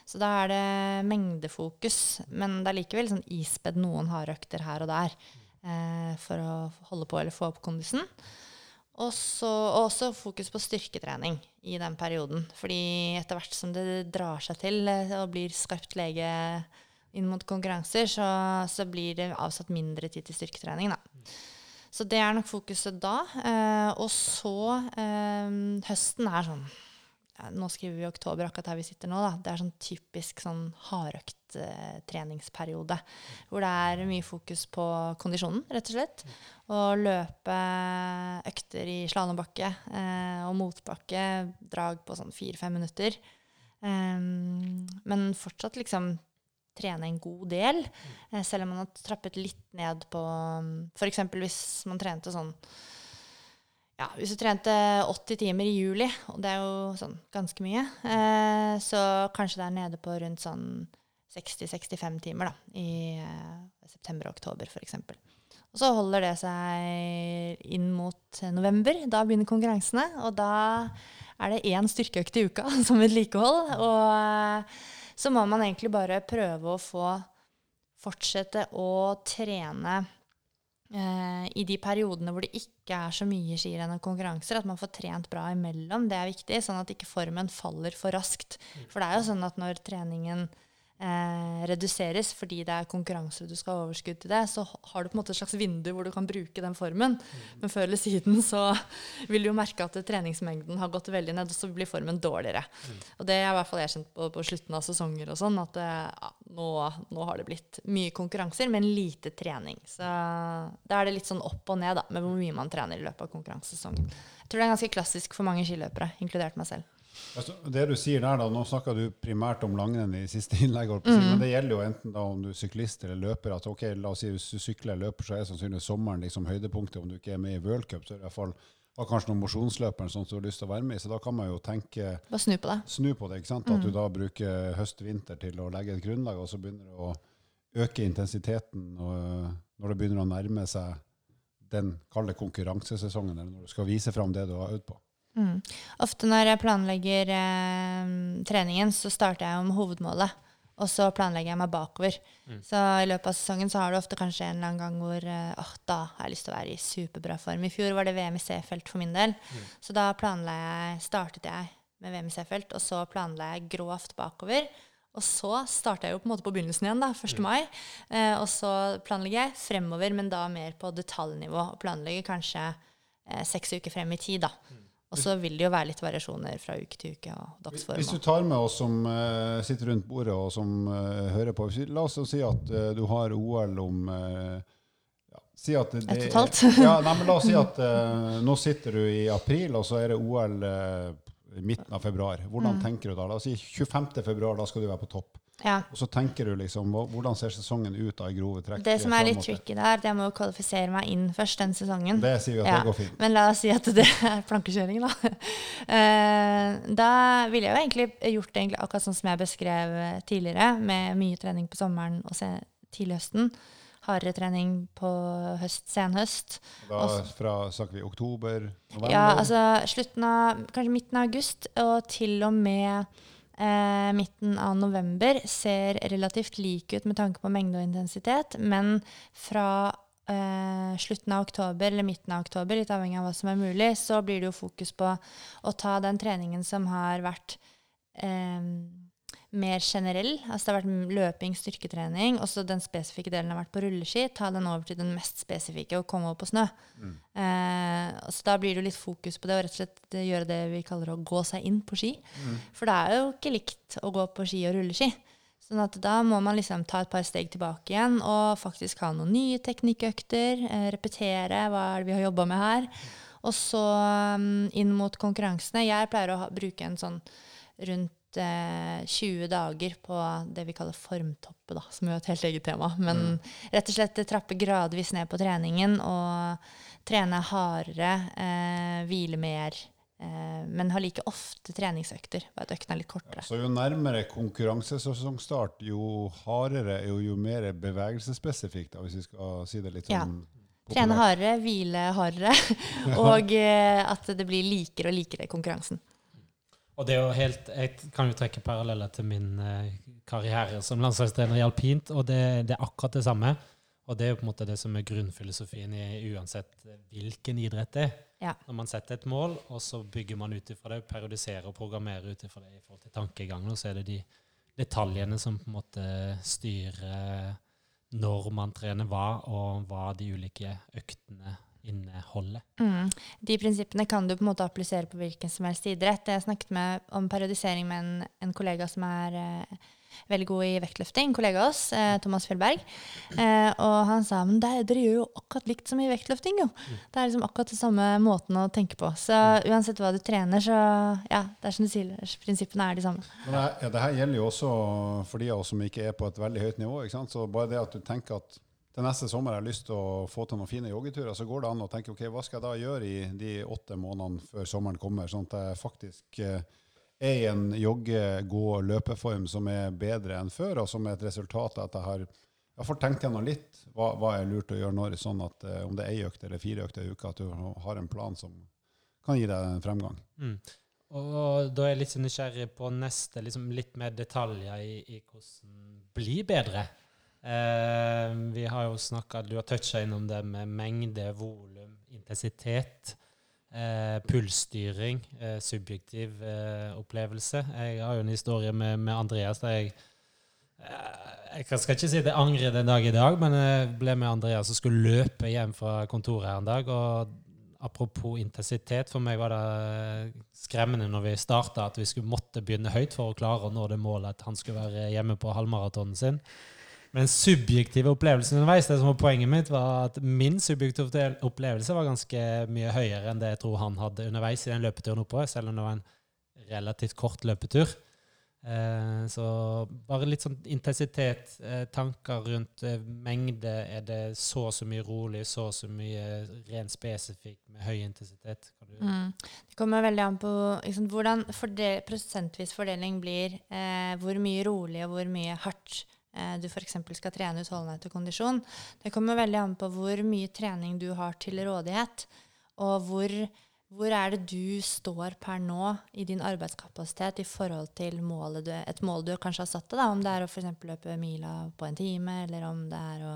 Så da er det mengdefokus, men det er likevel sånn ispedd noen harde økter her og der eh, for å holde på eller få opp kondisen. Og også fokus på styrketrening i den perioden. Fordi etter hvert som det drar seg til eh, og blir skarpt lege inn mot konkurranser, så, så blir det avsatt mindre tid til styrketrening. Da. Så det er nok fokuset da. Eh, og så eh, Høsten er sånn ja, Nå skriver vi oktober, akkurat her vi sitter nå. Da. Det er sånn typisk sånn hardøkt eh, treningsperiode. Hvor det er mye fokus på kondisjonen, rett og slett. Å løpe økter i slalåmbakke eh, og motbakke, drag på sånn fire-fem minutter. Um, men fortsatt liksom trene en god del, eh, selv om man har trappet litt ned på F.eks. hvis man trente sånn ja, Hvis du trente 80 timer i juli, og det er jo sånn ganske mye, eh, så kanskje det er nede på rundt sånn 60-65 timer da, i eh, september og oktober f.eks. Og så holder det seg inn mot november. Da begynner konkurransene, og da er det én styrkeøkt i uka <laughs> som vedlikehold. Og eh, så må man egentlig bare prøve å få fortsette å trene eh, i de periodene hvor det ikke er så mye skirenn og konkurranser, at man får trent bra imellom. Det er viktig, sånn at ikke formen faller for raskt. For det er jo sånn at når treningen eh, reduseres fordi det er konkurranser og du skal ha overskudd til det, så har du på en måte et slags vindu hvor du kan bruke den formen. Men før eller siden så <laughs> vil du jo merke at treningsmengden har gått veldig ned, og så blir formen dårligere. Og det er i hvert fall jeg kjent på, på slutten av sesonger og sånn, at eh, ja, nå, nå har det blitt mye konkurranser, men lite trening. Så da er det litt sånn opp og ned da, med hvor mye man trener i løpet av konkurransesesongen. Jeg tror det er ganske klassisk for mange skiløpere, inkludert meg selv. Altså, det du sier der da, Nå snakka du primært om langrenn i siste <laughs> innlegg, si, men det gjelder jo enten da om du er syklist eller løper. at ok, la oss si Hvis du sykler eller løper, så er sannsynligvis sommeren liksom høydepunktet. Om du ikke er med i World Cup, så er det i hvert fall var kanskje noen mosjonsløpere som du har lyst til å være med i. Så da kan man jo tenke Bare snu på det. snu på det. ikke sant? At du da bruker høst-vinter til å legge et grunnlag, og så begynner du å øke intensiteten og, når det begynner å nærme seg den kalde konkurransesesongen, eller når du skal vise fram det du har øvd på. Mm. Ofte når jeg planlegger eh, treningen, så starter jeg om hovedmålet. Og så planlegger jeg meg bakover. Så i løpet av sesongen så har du ofte kanskje en eller annen gang hvor eh, åh, da har jeg lyst til å være i superbra form. I fjor var det VM i C-felt for min del. Så da planla jeg, startet jeg med VM i C-felt, og så planla jeg grovt bakover. Og så starta jeg jo på en måte på begynnelsen igjen, da, 1. mai. Eh, og så planlegger jeg fremover, men da mer på detaljnivå. Og planlegger kanskje eh, seks uker frem i tid, da. Og så vil det jo være litt variasjoner fra uke til uke og dagsform. Hvis du tar med oss som uh, sitter rundt bordet og som uh, hører på La oss si at uh, du har OL om ja, si at det, det er- <laughs> ja, nei, men la oss si at nå sitter du i april, og så er det OL i midten av februar. Hvordan Mm. tenker du da? La oss si 25. februar, da skal du være på topp. Ja. Og så tenker du liksom hvordan ser sesongen ut da i grove trekk? Det som er litt tricky der, det er at jeg må kvalifisere meg inn først den sesongen. Det sier vi at Ja. det går fint. Men la oss si at det er plankekjøring, da. <laughs> Eh, da ville jeg jo egentlig gjort det egentlig akkurat sånn som jeg beskrev eh, tidligere, med mye trening på sommeren og tidlig høsten. Hardere trening på høst, senhøst. Da fra snakker vi oktober, november? Ja, altså slutten av Kanskje midten av august og til og med eh, midten av november ser relativt lik ut med tanke på mengde og intensitet, men fra eh, slutten av oktober eller midten av oktober, litt avhengig av hva som er mulig, så blir det jo fokus på å ta den treningen som har vært eh, mer generell. Altså det har vært løping, styrketrening, og så den spesifikke delen har vært på rulleski. Ta den over til den mest spesifikke og komme over på snø. Eh, så da blir det litt fokus på det, og rett og slett eh, gjøre det vi kaller å gå seg inn på ski. For det er jo ikke likt å gå på ski og rulleski. Sånn at da må man liksom ta et par steg tilbake igjen og faktisk ha noen nye teknikkøkter. Eh, repetere hva er det vi har jobba med her. Og så um, inn mot konkurransene. Jeg pleier å ha, bruke en sånn rundt eh, 20 dager på det vi kaller formtoppe, da, som er et helt eget tema. Men rett og slett trappe gradvis ned på treningen og trene hardere, eh, hvile mer. Eh, men ha like ofte treningsøkter, bare at øktene er litt kortere. Så jo nærmere konkurransesesongstart, jo hardere og jo mer bevegelsesspesifikt, da, hvis vi skal si det litt Ja. sånn Trene hardere, hvile hardere, <laughs> og eh, at det blir likere og likere i konkurransen. Og det er jo helt, Jeg kan jo trekke paralleller til min eh, karriere som landslagstrener i alpint, og det, det er akkurat det samme. Og det er jo på en måte det som er grunnfilosofien i uansett hvilken idrett det er. Ja. Når man setter et mål, og så bygger man ut ifra det, periodiserer og programmerer ut ifra det i forhold til tankegangen, og så er det de detaljene som på en måte styrer når man trener hva, og hva de ulike øktene inneholder. Mm. De prinsippene kan du på en måte applisere på hvilken som helst idrett. Jeg snakket med, om periodisering med en, en kollega som er eh, veldig god i vektløfting, en kollega av oss, eh, Thomas Fjellberg. Eh, og han sa men dere gjør jo akkurat likt som i vektløfting. jo. Det er liksom akkurat den samme måten å tenke på. Så uansett hva du trener, så ja, det er som du sier, prinsippene er de samme. Men det, ja, det her gjelder jo også for de av oss som ikke er på et veldig høyt nivå. Ikke sant? Så bare det at du tenker at til neste sommer har jeg lyst til å få til noen fine joggeturer, så går det an å tenke ok, hva skal jeg da gjøre i de åtte månedene før sommeren kommer, sånn at jeg faktisk eh, er i en jogge-, gå- løpeform som er bedre enn før, og som er et resultat av at jeg har jeg får tenkt gjennom litt hva, hva er lurt å gjøre når, sånn at eh, om det er ei økt eller fire økter i uka, at du har en plan som kan gi deg en fremgang. Mm. Og da er jeg litt nysgjerrig på neste, liksom litt mer detaljer i, i hvordan bli bedre. Eh, vi har jo snakka, du har toucha innom det med mengde, volum, intensitet. Eh, pulsstyring, eh, subjektiv eh, opplevelse. Jeg har jo en historie med, med Andreas der jeg eh, Jeg skal ikke si at jeg angrer den dag i dag, men jeg ble med Andreas og skulle løpe hjem fra kontoret her en dag. og Apropos intensitet, for meg var det skremmende når vi starta at vi skulle måtte begynne høyt for å klare å nå det målet at han skulle være hjemme på halvmaratonen sin. Men subjektive opplevelsen underveis, det som var poenget mitt, var at min subjektive opplevelse var ganske mye høyere enn det jeg tror han hadde underveis i den løpeturen oppover, selv om det var en relativt kort løpetur. Eh, så bare litt sånn intensitet, eh, tanker rundt eh, mengde. Er det så og så mye rolig, så og så mye rent spesifikt med høy intensitet? Mm. Det kommer veldig an på liksom, hvordan fordel, prosentvis fordeling blir, hvor mye rolig og hvor mye hardt du f.eks. skal trene utholdenhet og kondisjon. Det kommer veldig an på hvor mye trening du har til rådighet, og hvor, hvor er det du står per nå i din arbeidskapasitet i forhold til du, et mål du kanskje har satt deg, om det er å eksempel løpe mila på en time, eller om det er å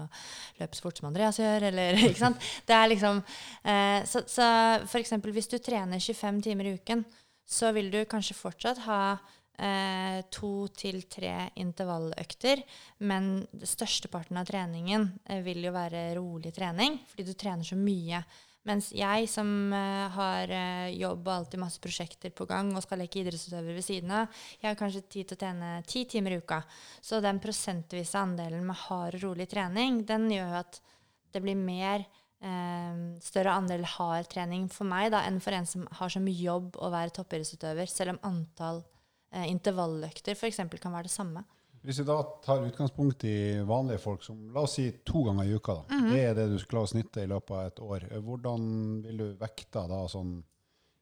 løpe så fort som Andreas gjør, eller <laughs> ikke sant. Det er liksom eh, Så, så eksempel hvis du trener 25 timer i uken, så vil du kanskje fortsatt ha eh, to til tre intervalløkter, men størsteparten av treningen eh, vil jo være rolig trening, fordi du trener så mye. Mens jeg som eh, har eh, jobb og alltid masse prosjekter på gang og skal leke idrettsutøver ved siden av, jeg har kanskje tid til å trene ti timer i uka. Så den prosentvise andelen med hard og rolig trening, den gjør jo at det blir mer eh, større andel hard trening for meg da, enn for en som har som jobb å være toppidrettsutøver, selv om antall eh, intervalløkter f.eks. kan være det samme. Hvis vi da tar utgangspunkt i vanlige folk, som la oss si to ganger i uka, da. Mhm. det er det du skal snitte i løpet av et år. Hvordan vil du vekte da sånn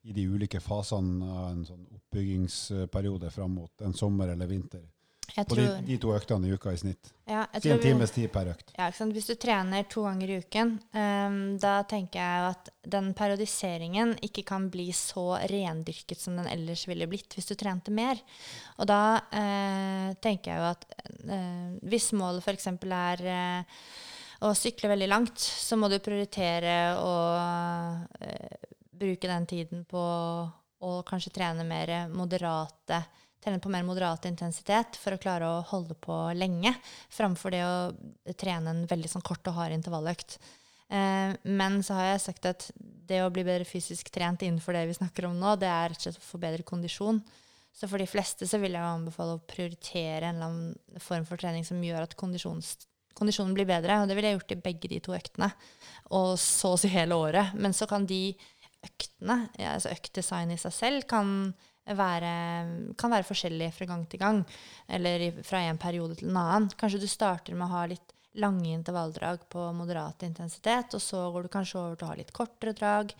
i de ulike fasene av en sånn oppbyggingsperiode fram mot en sommer eller vinter? På de, de to øktene i uka i snitt. ja, Si en times tid per økt. Ja? Hvis du trener to ganger i uken, um, da tenker jeg at den periodiseringen ikke kan bli så rendyrket som den ellers ville blitt hvis du trente mer. Og da uh, tenker jeg jo at uh, hvis målet f.eks. er uh, å sykle veldig langt, så må du prioritere å bruke den tiden på å kanskje trene mer moderate trene på mer moderat intensitet for å klare å holde på lenge, framfor det å trene en veldig sånn kort og hard intervalløkt. Eh, men så har jeg sagt at det å bli bedre fysisk trent innenfor det vi snakker om nå, det er rett og slett å få bedre kondisjon. Så for de fleste så vil jeg anbefale å prioritere en eller annen form for trening som gjør at kondisjonen blir bedre. Og det ville jeg gjort i begge de to øktene, og så å si hele året. Men så kan de øktene, altså øktdesign i seg selv, kan være, kan være forskjellig fra gang til gang, eller fra en periode til en annen. Kanskje du starter med å ha litt lange intervalldrag på moderat intensitet, og så går du kanskje over til å ha litt kortere drag.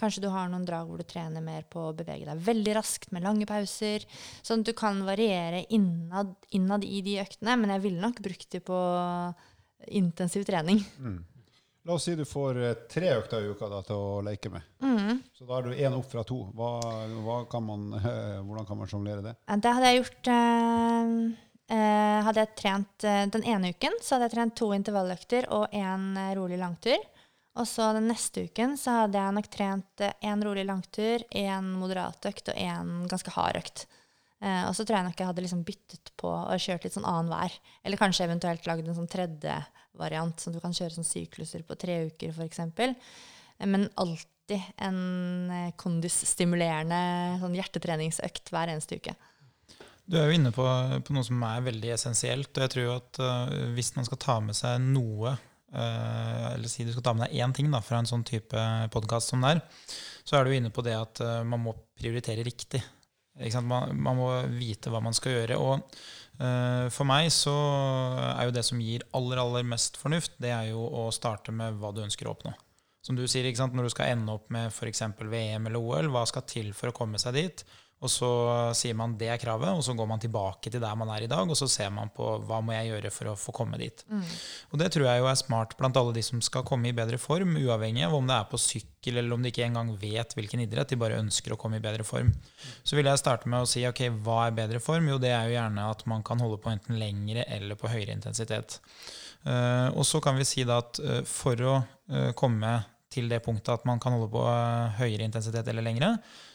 Kanskje du har noen drag hvor du trener mer på å bevege deg veldig raskt med lange pauser. Sånn at du kan variere innad, innad i de øktene, men jeg ville nok brukt de på intensiv trening. La oss si du får eh, tre økter i uka da, til å leke med. Mm. Så da er du én opp fra to. Hva, hva kan man, <laughs> hvordan kan man sjonglere det? Det hadde jeg gjort eh, eh, Hadde jeg trent eh, den ene uken, så hadde jeg trent to intervalløkter og én rolig langtur. Og så den neste uken så hadde jeg nok trent én rolig langtur, én moderat økt og én ganske hard økt. Eh, og så tror jeg nok jeg hadde liksom byttet på og kjørt litt sånn annenhver. Eller kanskje eventuelt lagd en sånn tredje variant, som du kan kjøre sånn sykluser på tre uker f.eks. Eh, men alltid en eh, kondisstimulerende sånn hjertetreningsøkt hver eneste uke. Du er jo inne på, på noe som er veldig essensielt. og jeg tror at uh, Hvis man skal ta med seg noe, uh, eller si du skal ta med deg én ting da, fra en sånn type podkast som det er, så er du inne på det at uh, man må prioritere riktig. Man, man må vite hva man skal gjøre. og for meg så er jo det som gir aller, aller mest fornuft, det er jo å starte med hva du ønsker å oppnå. Som du sier? Når du skal ende opp med f.eks. VM eller OL, hva skal til for å komme seg dit? Og så sier man det er kravet, og så går man tilbake til der man er i dag, og så ser man på hva må jeg gjøre for å få komme dit. Og det tror jeg jo er smart blant alle de som skal komme i bedre form, uavhengig av om det er på sykkel eller om de ikke engang vet hvilken idrett, de bare ønsker å komme i bedre form. Så vil jeg starte med å si ok, hva er bedre form? Jo, det er jo gjerne at man kan holde på enten lengre eller på høyere intensitet. Uh, og så kan vi si da at uh, for å uh, komme til det punktet at man kan holde på høyere intensitet eller lengre,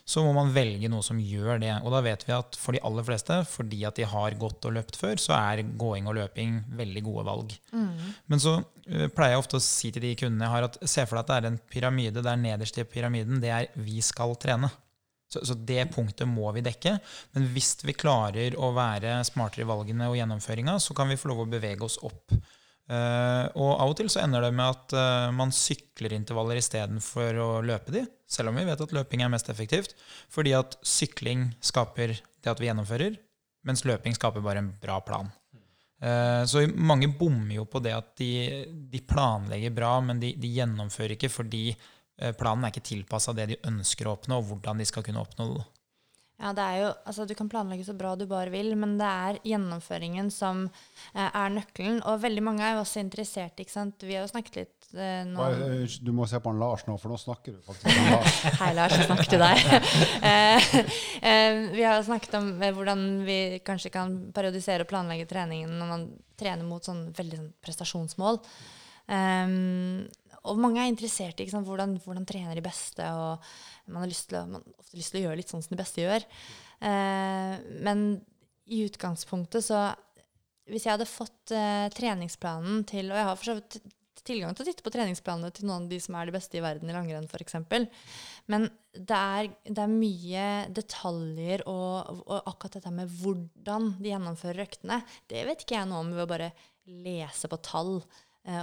så må man velge noe som gjør det. Og da vet vi at for de aller fleste, fordi at de har gått og løpt før, så er gåing og løping veldig gode valg. Men så uh, pleier jeg ofte å si til de kundene jeg har, at se for deg at det er en pyramide der nederst i pyramiden det er 'vi skal trene'. Så, så det punktet må vi dekke. Men hvis vi klarer å være smartere i valgene og gjennomføringa, så kan vi få lov å bevege oss opp. Uh, og av og til så ender det med at uh, man sykler intervaller istedenfor å løpe de, selv om vi vet at løping er mest effektivt. Fordi at sykling skaper det at vi gjennomfører, mens løping skaper bare en bra plan. Uh, så mange bommer jo på det at de, de planlegger bra, men de, de, gjennomfører ikke fordi planen er ikke tilpassa det de ønsker å oppnå, og hvordan de skal kunne oppnå det. Ja, det er jo, altså Du kan planlegge så bra du bare vil, men det er gjennomføringen som eh, er nøkkelen. Og veldig mange er jo også interessert. ikke sant? Vi har jo snakket litt eh, nå Bare, Du må se på han Lars nå, for nå snakker du faktisk om <laughs> Lars. Hei, Lars. Jeg snakker til deg. <laughs> eh, eh, vi har jo snakket om eh, hvordan vi kanskje kan periodisere og planlegge treningen når man trener mot sånn veldig sånn prestasjonsmål. Um, og mange er interessert i hvordan, hvordan trener de beste, og man har å, man har ofte lyst til å gjøre litt sånn som de beste gjør. Uh, men i utgangspunktet så Hvis jeg hadde fått uh, treningsplanen til Og jeg har for så vidt tilgang til å titte på treningsplanene til noen av de som er de beste i verden i langrenn, f.eks. Men det er, det er, mye detaljer og, og, akkurat dette med hvordan de gjennomfører øktene, det vet ikke jeg noe om ved å bare lese på tall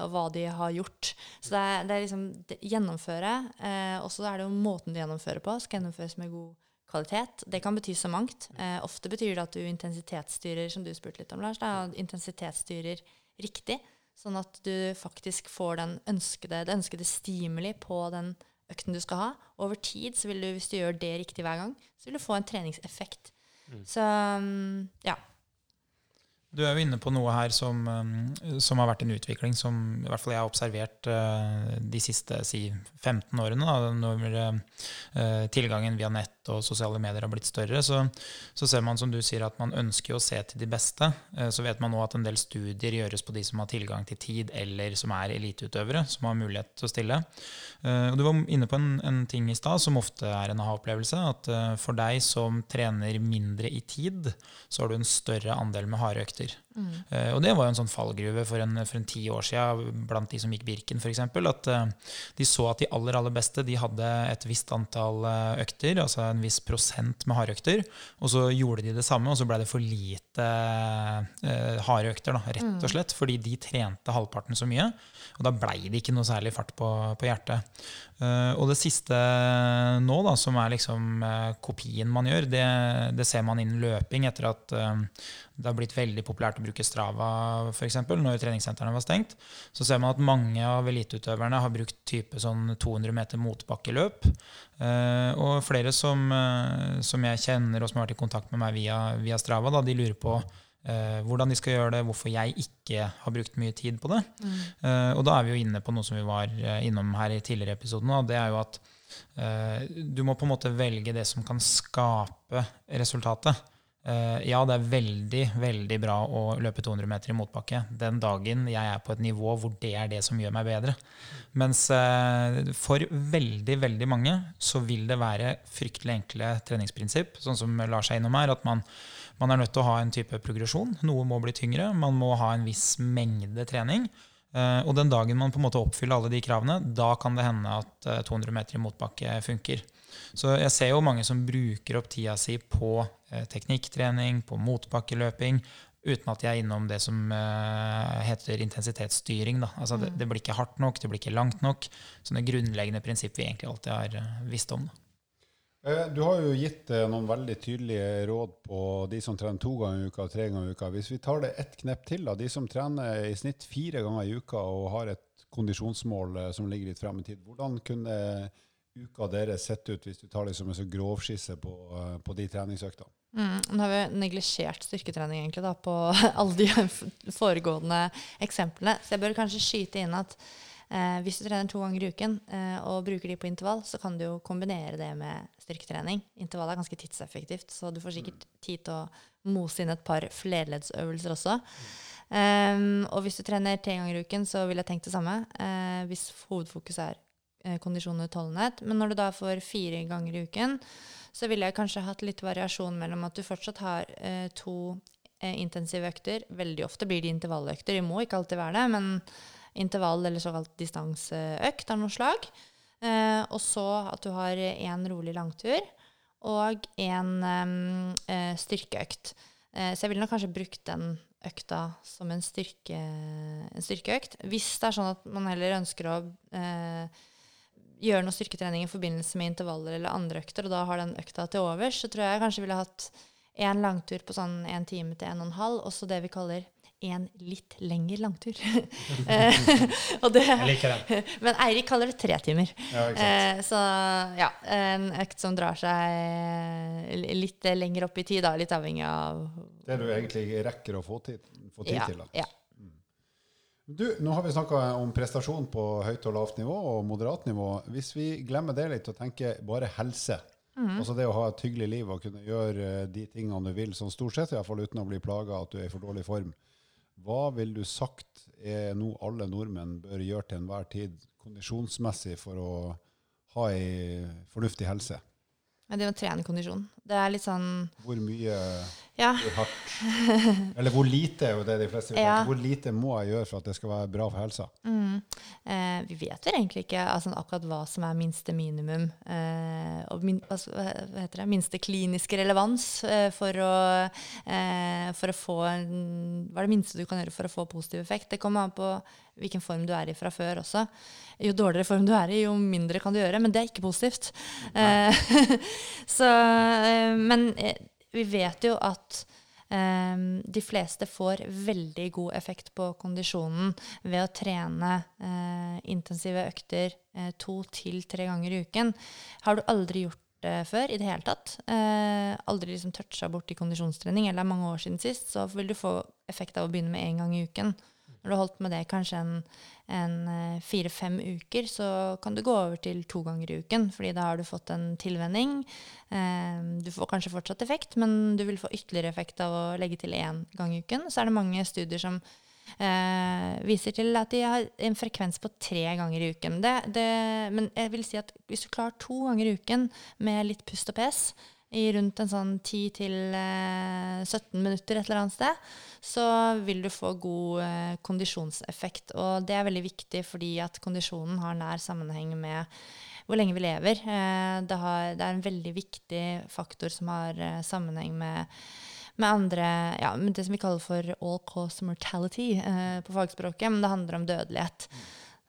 og hva de har gjort. Så det er, det er liksom det, gjennomføre. Eh, og så er det jo måten du gjennomfører på. Skal gjennomføres med god kvalitet. Det kan bety så mangt. Eh, ofte betyr det at du intensitetsstyrer, som du spurte litt om, Lars, da, intensitetsstyrer riktig. Sånn at du faktisk får den ønskede, det ønskede stimuli på den økten du skal ha. Over tid, så vil du, hvis du gjør det riktig hver gang, så vil du få en treningseffekt. Så mm, ja. Du er jo inne på noe her som, um, som har vært en utvikling som i hvert fall jeg har observert uh, de siste si, 15 årene. Da, når uh, tilgangen via nett og sosiale medier har blitt større, så, så, ser man som du sier at man ønsker å se til de beste. Uh, så vet man nå at en del studier gjøres på de som har tilgang til tid, eller som er eliteutøvere, som har mulighet til å stille. Og Du var inne på en, en ting i stad som ofte er en aha-opplevelse. At for deg som trener mindre i tid, så har du en større andel med harde økter. Mm. Uh, og det var jo en sånn fallgruve for en, for en ti år siden blant de som gikk Birken f.eks. At uh, de så at de aller aller beste de hadde et visst antall uh, økter, altså en viss prosent med hardøkter. Og så gjorde de det samme, og så ble det for lite harde økter, da, rett og mm. slett. Fordi de trente halvparten så mye. Og da blei det ikke noe særlig fart på, på hjertet. Uh, og det siste nå, da, som er liksom uh, kopien man gjør, det, det, ser man innen løping etter at uh, det har blitt veldig populært å bruke Strava for eksempel, når treningssentrene var stengt. Så ser man at mange av eliteutøverne har brukt type sånn 200 meter motbakkeløp. og flere som, som, jeg kjenner og som har vært i kontakt med meg via, via Strava, da, de lurer på Uh, hvordan de skal gjøre det, hvorfor jeg ikke har brukt mye tid på det. Mm. Og da er vi jo inne på noe som vi var innom her i tidligere episoden. Og det er jo at du må på en måte velge det som kan skape resultatet. Ja, det er veldig, veldig bra å løpe 200 meter i motbakke den dagen jeg er på et nivå hvor det er det som gjør meg bedre. Mens for veldig, veldig mange så vil det være fryktelig enkle treningsprinsipp, sånn som Lars er innom her, at man man er nødt til å ha en type progresjon. Noe må bli tyngre. Man må ha en viss mengde trening. Eh, og den dagen man på en måte oppfyller alle de kravene, da kan det hende at 200 eh, meter i motbakke funker. Så jeg ser jo mange som bruker opp tida si på eh, teknikktrening, på motbakkeløping, uten at de er innom det som heter intensitetsstyring. Altså det, mm. det, blir ikke hardt nok, det blir ikke langt nok. Sånne grunnleggende prinsipp vi egentlig alltid har visst om. Da. Eh, du har jo gitt eh, noen veldig tydelige råd på de som trener to ganger i uka og tre ganger i uka. Hvis vi tar det ett knepp til, da, de som trener i snitt fire ganger i uka og har et kondisjonsmål eh, som ligger litt frem i tid, hvordan kunne uka deres sett ut hvis du tar det som en så grovskisse på, på de treningsøktene? Mm, nå har vi neglisjert styrketrening egentlig da, på <laughs> alle de foregående eksemplene, så jeg bør kanskje skyte inn at Eh, hvis du trener to ganger i uken eh, og bruker de på intervall, så kan du jo kombinere det med styrketrening. Intervall er ganske tidseffektivt, så du får sikkert tid til å mose inn et par flerleddsøvelser også. Um, og hvis du trener tre ganger i uken, så vil jeg tenke det samme. Uh, hvis hovedfokuset er kondisjon og utholdenhet. Men når du da får fire ganger i uken, så ville jeg kanskje hatt litt variasjon mellom at du fortsatt har eh, to intensive økter. Veldig ofte blir det intervalløkter. De må ikke alltid være det, men intervall eller såkalt distanseøkt av noe slag. Eh, og så at du har én rolig langtur og én eh, styrkeøkt. Eh, så jeg ville nok kanskje brukt den økta som en, styrke, en, styrkeøkt. Hvis det er sånn at man heller ønsker å eh, gjøre noe styrketrening i forbindelse med intervaller eller andre økter, og da har den økta til overs, så tror jeg jeg kanskje ville hatt én langtur på sånn én time til en og en halv, og så det vi kaller en litt lengre langtur. <laughs> Eh, det, jeg liker den. Men Eirik kaller det tre timer. Ja, eh, så ja, en økt som drar seg litt lenger opp i tid, da, litt avhengig av Det du egentlig rekker å få tid, få tid ja, til. Da. Ja. Du, nå har vi snakka om prestasjon på høyt og lavt nivå og moderat nivå. Hvis vi glemmer det litt og tenker bare helse, mm. altså det å ha et hyggelig liv og kunne gjøre de tingene du vil, sånn stort sett, i hvert fall uten å bli plaga at du er i for dårlig form, hva vil du sagt er noe alle nordmenn bør gjøre til enhver tid kondisjonsmessig for å ha ei fornuftig helse? Det er å trene kondisjon. Det er litt sånn Hvor mye Ja. hvor hardt Eller hvor lite er jo det de fleste vil Ja. Hvor lite må jeg gjøre for at det skal være bra for helsa? Mm. Eh, vi vet jo egentlig ikke altså, akkurat hva som er minste minimum. Eh, og min, altså, hva heter det? Minste kliniske relevans eh, for, å, eh, for å få Hva er det minste du kan gjøre for å få positiv effekt? Det kommer an på hvilken form du er i fra før også. Jo dårligere form du er i, jo mindre kan du gjøre. Men det er ikke positivt. Eh, <laughs> så, eh, men eh, vi vet jo at eh, de fleste får veldig god effekt på kondisjonen ved å trene eh, intensive økter eh, to til tre ganger i uken. Har du aldri gjort det før i det hele tatt, eh, aldri liksom toucha borti kondisjonstrening, eller er mange år siden sist, så vil du få effekt av å begynne med én gang i uken. Når du har holdt med det kanskje en, en eh, fire-fem uker, så kan du gå over til to ganger i uken, fordi da har du fått en tilvenning. Eh, du får kanskje fortsatt effekt, men du vil få ytterligere effekt av å legge til én gang i uken. Så er det mange studier som eh, viser til at de har en frekvens på tre ganger i uken. Det, det, men jeg vil si at hvis du klarer to ganger i uken med litt pust og pes, i rundt en sånn 10 til eh, 17 minutter et eller annet sted, så vil du få god eh, kondisjonseffekt. Og det er veldig viktig fordi at kondisjonen har nær sammenheng med hvor lenge vi lever. Eh, det, har, det er en veldig viktig faktor som har sammenheng med med andre, ja, med det som vi kaller for all cause mortality på fagspråket. Men det handler om dødelighet.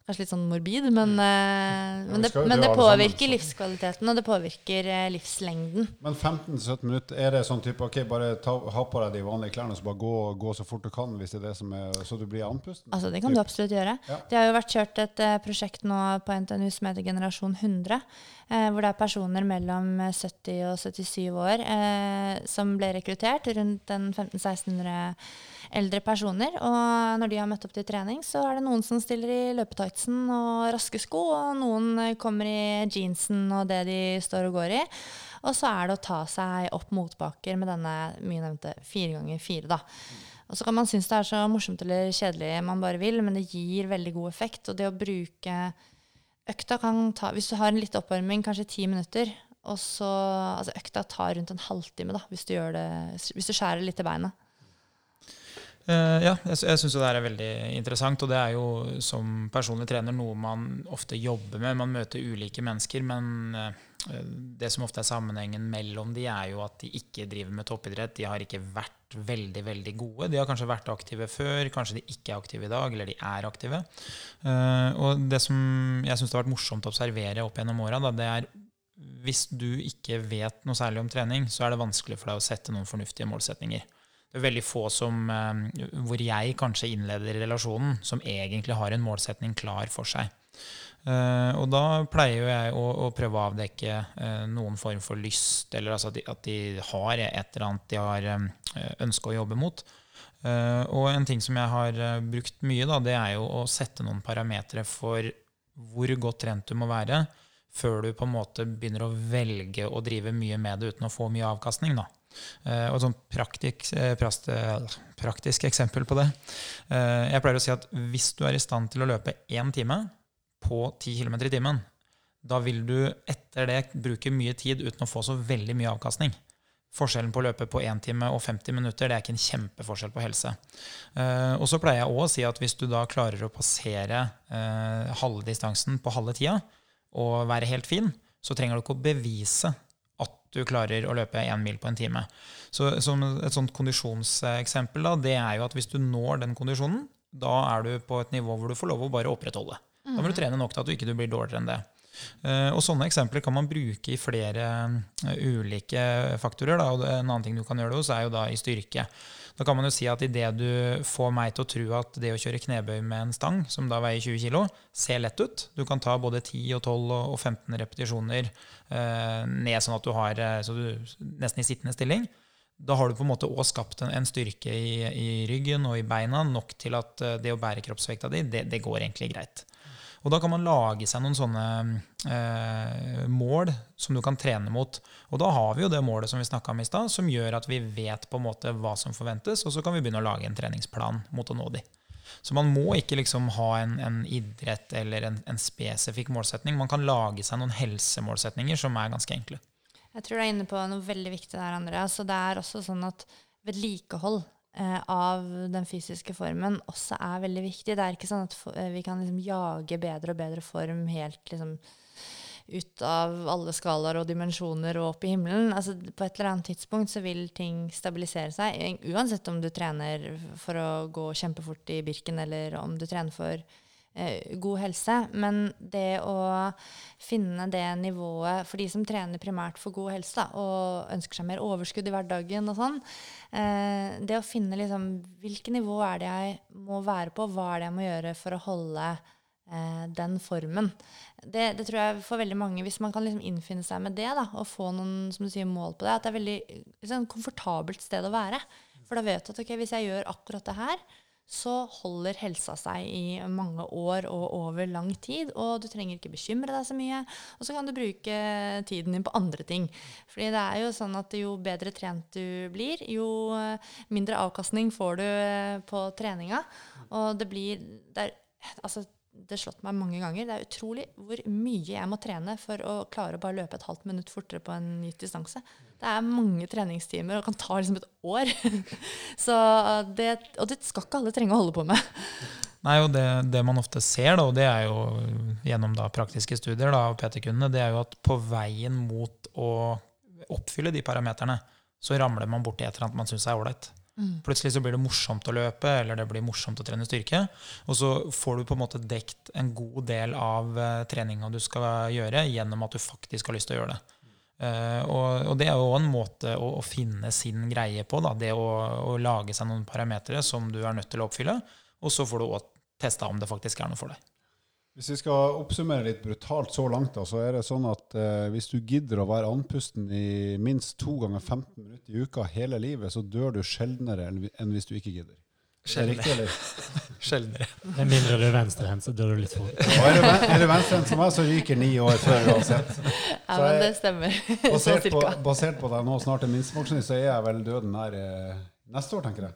Kanskje litt sånn morbid, men, eh, men, vi det, men det påvirker sammen, livskvaliteten, og det påvirker uh, livslengden. Men 15-17 minutter, er det sånn type ok, bare ta, ha på deg de vanlige klærne og bare gå, gå så fort du kan, hvis det er det som er, så du blir andpusten? Altså, det kan du absolutt gjøre. Ja. Det har jo vært kjørt et uh, prosjekt nå på NTNU som heter Generasjon 100, eh, hvor det er personer mellom eh, 70 og 77 år eh, som ble rekruttert, rundt en 1500-1600 eldre personer. Og når de har møtt opp til trening, så er det noen som stiller i løpetightsen og raske sko, og noen eh, kommer i jeansen og det de står og går i. Og så er det å ta seg opp motbakker med denne mye nevnte fire ganger fire, da. Og så kan man synes det er så morsomt eller kjedelig man bare vil, men det gir veldig god effekt. Og det å bruke økta kan ta Hvis du har en litt oppvarming, kanskje ti minutter, og så Altså økta tar rundt en halvtime, da, hvis du gjør det Hvis du skjærer litt i beinet. Uh, ja, jeg, jeg syns det er veldig interessant. Og det er jo som personlig trener noe man ofte jobber med. Man møter ulike mennesker, men uh, det som ofte er sammenhengen mellom de, er jo at de ikke driver med toppidrett. De har ikke vært veldig, veldig gode. De har kanskje vært aktive før, kanskje de ikke er aktive i dag, eller de er aktive. Eh, og det som jeg syns har vært morsomt å observere opp gjennom åra, det er hvis du ikke vet noe særlig om trening, så er det vanskelig for deg å sette noen fornuftige målsetninger. Det er veldig få som, eh, hvor jeg kanskje innleder relasjonen, som egentlig har en målsetning klar for seg. Eh, og da pleier jo jeg å, å prøve å avdekke eh, noen form for lyst, eller altså at, de, at de har et eller annet de har eh, ønske å jobbe mot. Og en ting som jeg har brukt mye, da, det er jo å sette noen parametere for hvor godt trent du må være før du på en måte begynner å velge å drive mye med det uten å få mye avkastning. da. Og et sånt praktisk, praktisk eksempel på det. Jeg pleier å si at hvis du er i stand til å løpe én time på 10 km i timen, da vil du etter det bruke mye tid uten å få så veldig mye avkastning. Forskjellen på å løpe på 1 time og 50 minutter det er ikke en kjempeforskjell på helse. Eh, og så pleier jeg òg å si at hvis du da klarer å passere eh, halve distansen på halve tida, og være helt fin, så trenger du ikke å bevise at du klarer å løpe én mil på en time. Så Et sånt kondisjonseksempel da, det er jo at hvis du når den kondisjonen, da er du på et nivå hvor du får lov å bare opprettholde. Da må du trene nok til at du ikke blir dårligere enn det. Eh, og Sånne eksempler kan man bruke i flere eh, ulike faktorer. Da. Og en annen ting du kan gjøre det hos, er jo da i styrke. Da kan man jo si at idet du får meg til å tro at det å kjøre knebøy med en stang, som da veier 20 kg, ser lett ut Du kan ta både 10 og 12 og 15 repetisjoner eh, ned sånn at du har eh, så du, nesten i sittende stilling. Da har du på en måte også skapt en, en styrke i, i ryggen og i beina nok til at det å bære kroppsvekta di, det, det går egentlig greit. Og da kan man lage seg noen sånne eh, mål som du kan trene mot. Og da har vi jo det målet som vi snakka om i stad, som gjør at vi vet på en måte hva som forventes, og så kan vi begynne å lage en treningsplan mot å nå de. Så man må ikke liksom ha en, en idrett eller en, en spesifikk målsetning. Man kan lage seg noen helsemålsetninger som er ganske enkle. Jeg tror du er inne på noe veldig viktig der, Andreas. Og det er også sånn at vedlikehold eh, av den fysiske formen også er veldig viktig. Det er ikke sånn at eh, vi kan liksom jage bedre og bedre form helt liksom ut av alle skalaer og dimensjoner og opp i himmelen. Altså, på et eller annet tidspunkt så vil ting stabilisere seg. Uansett om du trener for å gå kjempefort i Birken, eller om du trener for eh, god helse. Men det å finne det nivået for de som trener primært for god helse da, og ønsker seg mer overskudd i hverdagen og sånn, eh, det å finne liksom hvilket nivå er det jeg må være på, hva er det jeg må gjøre for å holde eh, den formen. Det, det, tror jeg for veldig mange, Hvis man kan liksom innfinne seg med det da, og få noen som du sier, mål på det, at det er veldig liksom, komfortabelt sted å være. For da vet du at okay, hvis jeg gjør akkurat det her, så holder helsa seg i mange år og over lang tid. Og du trenger ikke bekymre deg så mye. Og så kan du bruke tiden din på andre ting. Fordi det er jo sånn at jo bedre trent du blir, jo mindre avkastning får du på treninga. Og det blir det er, altså, det slått meg mange ganger. Det er utrolig hvor mye jeg må trene for å klare å bare løpe et halvt minutt fortere på en gitt distanse. Det er mange treningstimer og kan ta liksom et år. <laughs> det, og det skal ikke alle trenge å holde på med. Nei, og det, det man ofte ser, da, og det er jo gjennom da, praktiske studier da, av PT-kundene, det er jo at på veien mot å oppfylle de parameterne, så ramler man borti et eller annet man syns er ålreit. Mm. Plutselig så blir det morsomt å løpe, eller det blir morsomt å trene styrke. Og så får du på en måte dekt en god del av uh, treninga du skal gjøre, gjennom at du faktisk har lyst til å gjøre det. Uh, og, og, det er jo en måte å, å, finne sin greie på. Da. Det å, å, lage seg noen parametere som du er nødt til å oppfylle. Og så får du òg testa om det faktisk er noe for deg. Hvis vi skal oppsummere litt brutalt så langt, da, så er det sånn at eh, hvis du gidder å være andpusten i minst to ganger 15 minutter i uka hele livet, så dør du sjeldnere enn hvis du ikke gidder. Sjeldnere. <laughs> Sjeldnere. Med mindre du er venstrehendt, så dør du litt fort. Og er du, du venstrehendt som meg, så ryker ni år før uansett. <laughs> Ja, men det stemmer. <laughs> Basert på, basert på deg nå snart er minstepensjonist, så er jeg vel døden nær eh, neste år, tenker jeg.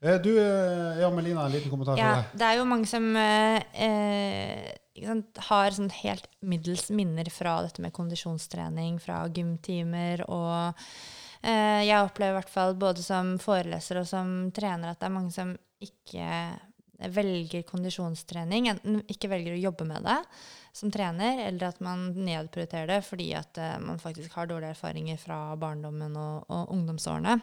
Eh, du, eh, ja, Melina, en liten kommentar ja, til deg. Det er jo mange som eh, sant, har sånn helt middels minner fra dette med kondisjonstrening, fra gymtimer og eh, Jeg opplever i hvert fall både som foreleser og som trener at det er mange som ikke velger kondisjonstrening, enten ikke velger å jobbe med det som trener, eller at man nedprioriterer det fordi at eh, man faktisk har dårlige erfaringer fra barndommen og, og ungdomsårene.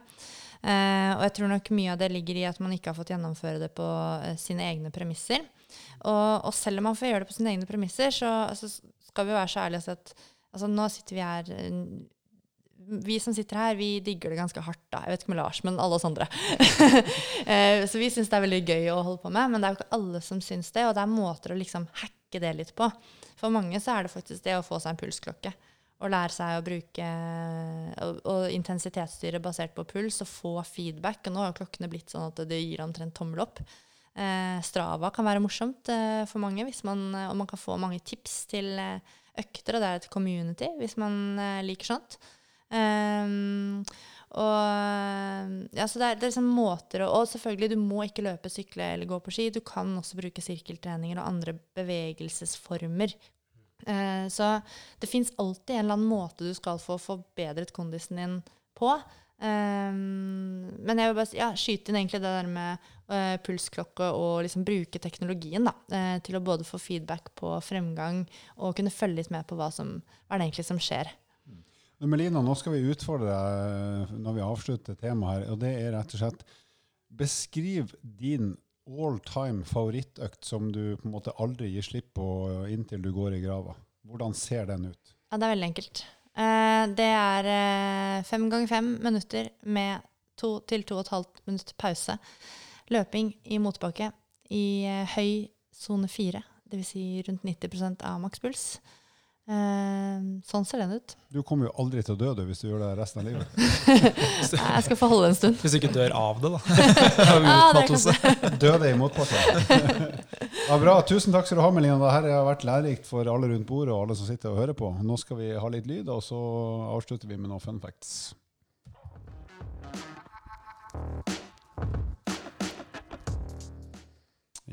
Eh, og jeg tror nok mye av det ligger i at man ikke har fått gjennomføre det på eh, sine egne premisser. Og, og, selv om man får gjøre det på sine egne premisser, så altså, skal vi være så ærlige at altså, nå sitter vi her eh, vi som sitter her, vi digger det ganske hardt. da. Jeg vet ikke med Lars, men alle oss andre. <laughs> Så vi syns det er veldig gøy å holde på med, men det er jo ikke alle som syns det. Og det er måter å liksom hacke det litt på. For mange så er det faktisk det å få seg en pulsklokke og lære seg å bruke og, intensitetsstyre basert på puls og få feedback. Og nå har klokkene blitt sånn at det gir omtrent tommel opp. Eh, Strava kan være morsomt eh, for mange, man, og man kan få mange tips til eh, økter. Og det er et community, hvis man eh, liker sånt. Um, og ja, så det er, det er liksom måter å, Og selvfølgelig, du må ikke løpe, sykle eller gå på ski. Du kan også bruke sirkeltreninger og andre bevegelsesformer Eh, så det fins alltid en eller annen måte du skal få forbedret kondisen din på. Um, men jeg vil bare ja, skyte inn egentlig det der med uh, pulsklokke og liksom bruke teknologien da, uh, til å både få feedback på fremgang og kunne følge litt med på hva, som, hva det egentlig som skjer. Melina, nå skal vi utfordre deg når vi avslutter temaet her. og det er rett og slett Beskriv din all time favorittøkt som du på en måte aldri gir slipp på inntil du går i grava? Hvordan ser den ut? Ja, Det er veldig enkelt. Eh, det er eh, fem ganger fem minutter med to til to og et halvt minutt pause. Løping i motbakke i eh, høy sone fire, dvs. Si rundt 90% av makspuls. Uh, sånn ser den ut. Du kommer jo aldri til å dø du, hvis du gjør det resten av livet. <laughs> Nei, jeg skal få holde en stund. Hvis du ikke dør av det, da. <laughs> <laughs> ah, Døde i motparten. ja, bra. Tusen takk skal du ha, Melina. Dette har vært lærerikt for alle rundt bordet og alle som sitter og hører på. Nå skal vi ha litt lyd, og så avslutter vi med noen fun facts.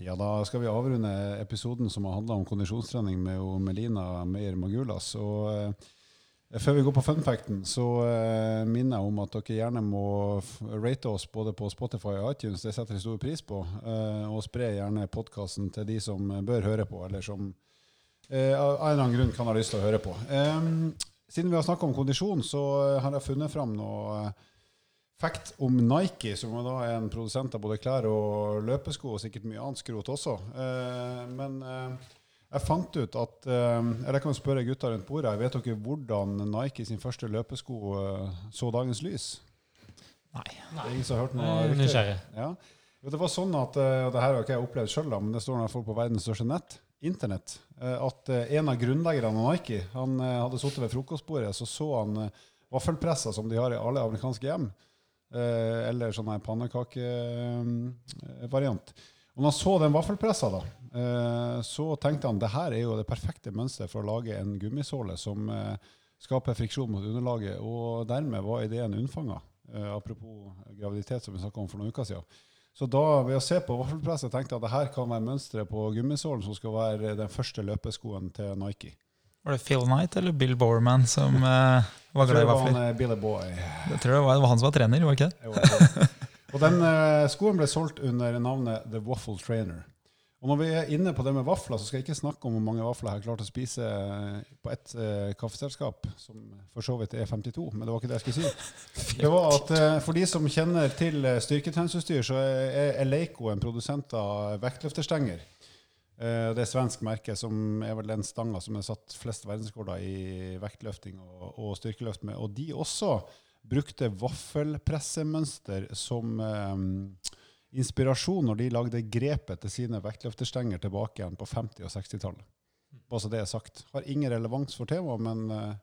Ja, Da skal vi avrunde episoden som har handla om kondisjonstrening med Melina Meyer Magulas. Og, Før vi går på funfacten, så uh, minner jeg om at dere gjerne må rate oss både på Spotify og iTunes. Det setter vi stor pris på. Uh, og spre gjerne podkasten til de som bør høre på, eller som uh, av en eller annen grunn kan ha lyst til å høre på. Um, siden vi har snakka om kondisjon, så har jeg funnet fram noe fact om Nike, som da er en produsent av både klær og løpesko, og sikkert mye annet skrot også. men jeg fant ut at eh, Eller jeg kan spørre gutta rundt bordet. Vet dere hvordan Nike sin første løpesko eh, så dagens lys? Nei. Det er ingen som har hørt noe? Nysgjerrig. Ja. Det var sånn at, eh, og det her har ikke jeg opplevd sjøl, men det står når folk på verdens største nett, internett, at en av grunnleggerne av Nike han hadde sittet ved frokostbordet, så så han vaffelpresser som de har i alle amerikanske hjem. Eller sånn pannekakevariant. Og når han så den vaffelpressa, da, eh, så tenkte han det her er jo det perfekte mønsteret for å lage en gummisåle som eh, skaper friksjon mot underlaget. Og dermed var ideen unnfanga. Eh, apropos graviditet, som vi snakka om for noen uker siden. Så da, ved å se på vaffelpresset tenkte jeg at det her kan være mønsteret på gummisålen som skal være den første løpeskoen til Nike. Var det Phil Knight eller Bill Bowerman som uh, var glad i vafler? Jeg tror det var det var, han som var trener, var ikke det? Og den uh, skoen ble solgt under navnet The Waffle Trainer. Og når vi er inne på det med vafler, så skal jeg ikke snakke om hvor mange vafler jeg har klart å spise eh, på ett uh, kaffeselskap, som for så vidt er 52, men det var ikke det jeg skulle si. <laughs> Det var at uh, For de som kjenner til styrketreningsutstyr, så er Eleico en produsent av vektløfterstenger. Uh, det er svensk merke, som er vel den stanga som er satt flest verdensrekorder i vektløfting og, og styrkeløft med. Og de også brukte vaffelpressemønster som eh, inspirasjon når de lagde grepet til sine vektløfterstenger tilbake igjen på 50- og 60-tallet. Bare så det er sagt. Har ingen relevans for temaet, men eh,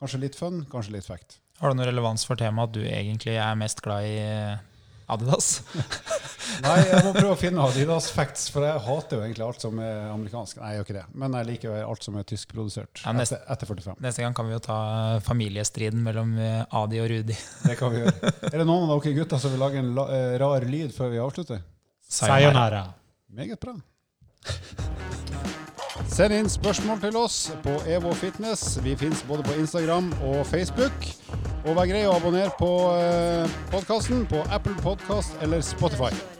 kanskje litt fun, kanskje litt fact. Har det noen relevans for temaet at du egentlig er mest glad i Adidas? <laughs> Nei, jeg må prøve å finne Adidas facts, for jeg hater jo egentlig alt som er amerikansk. Nei, jeg gjør ikke det, men jeg liker jo alt som er tyskprodusert. Ja, neste, etter, 45. Neste gang kan vi jo ta familiestriden mellom eh, Adi og Rudi. <laughs> Det kan vi gjøre. Er det noen av dere gutter som vil lage en la, uh, rar lyd før vi avslutter? Sayonara. Meget bra. Send inn spørsmål til oss på EVO Fitness. Vi fins både på Instagram og Facebook. Og vær grei å abonnere på eh, podkasten på Apple Podkast eller Spotify.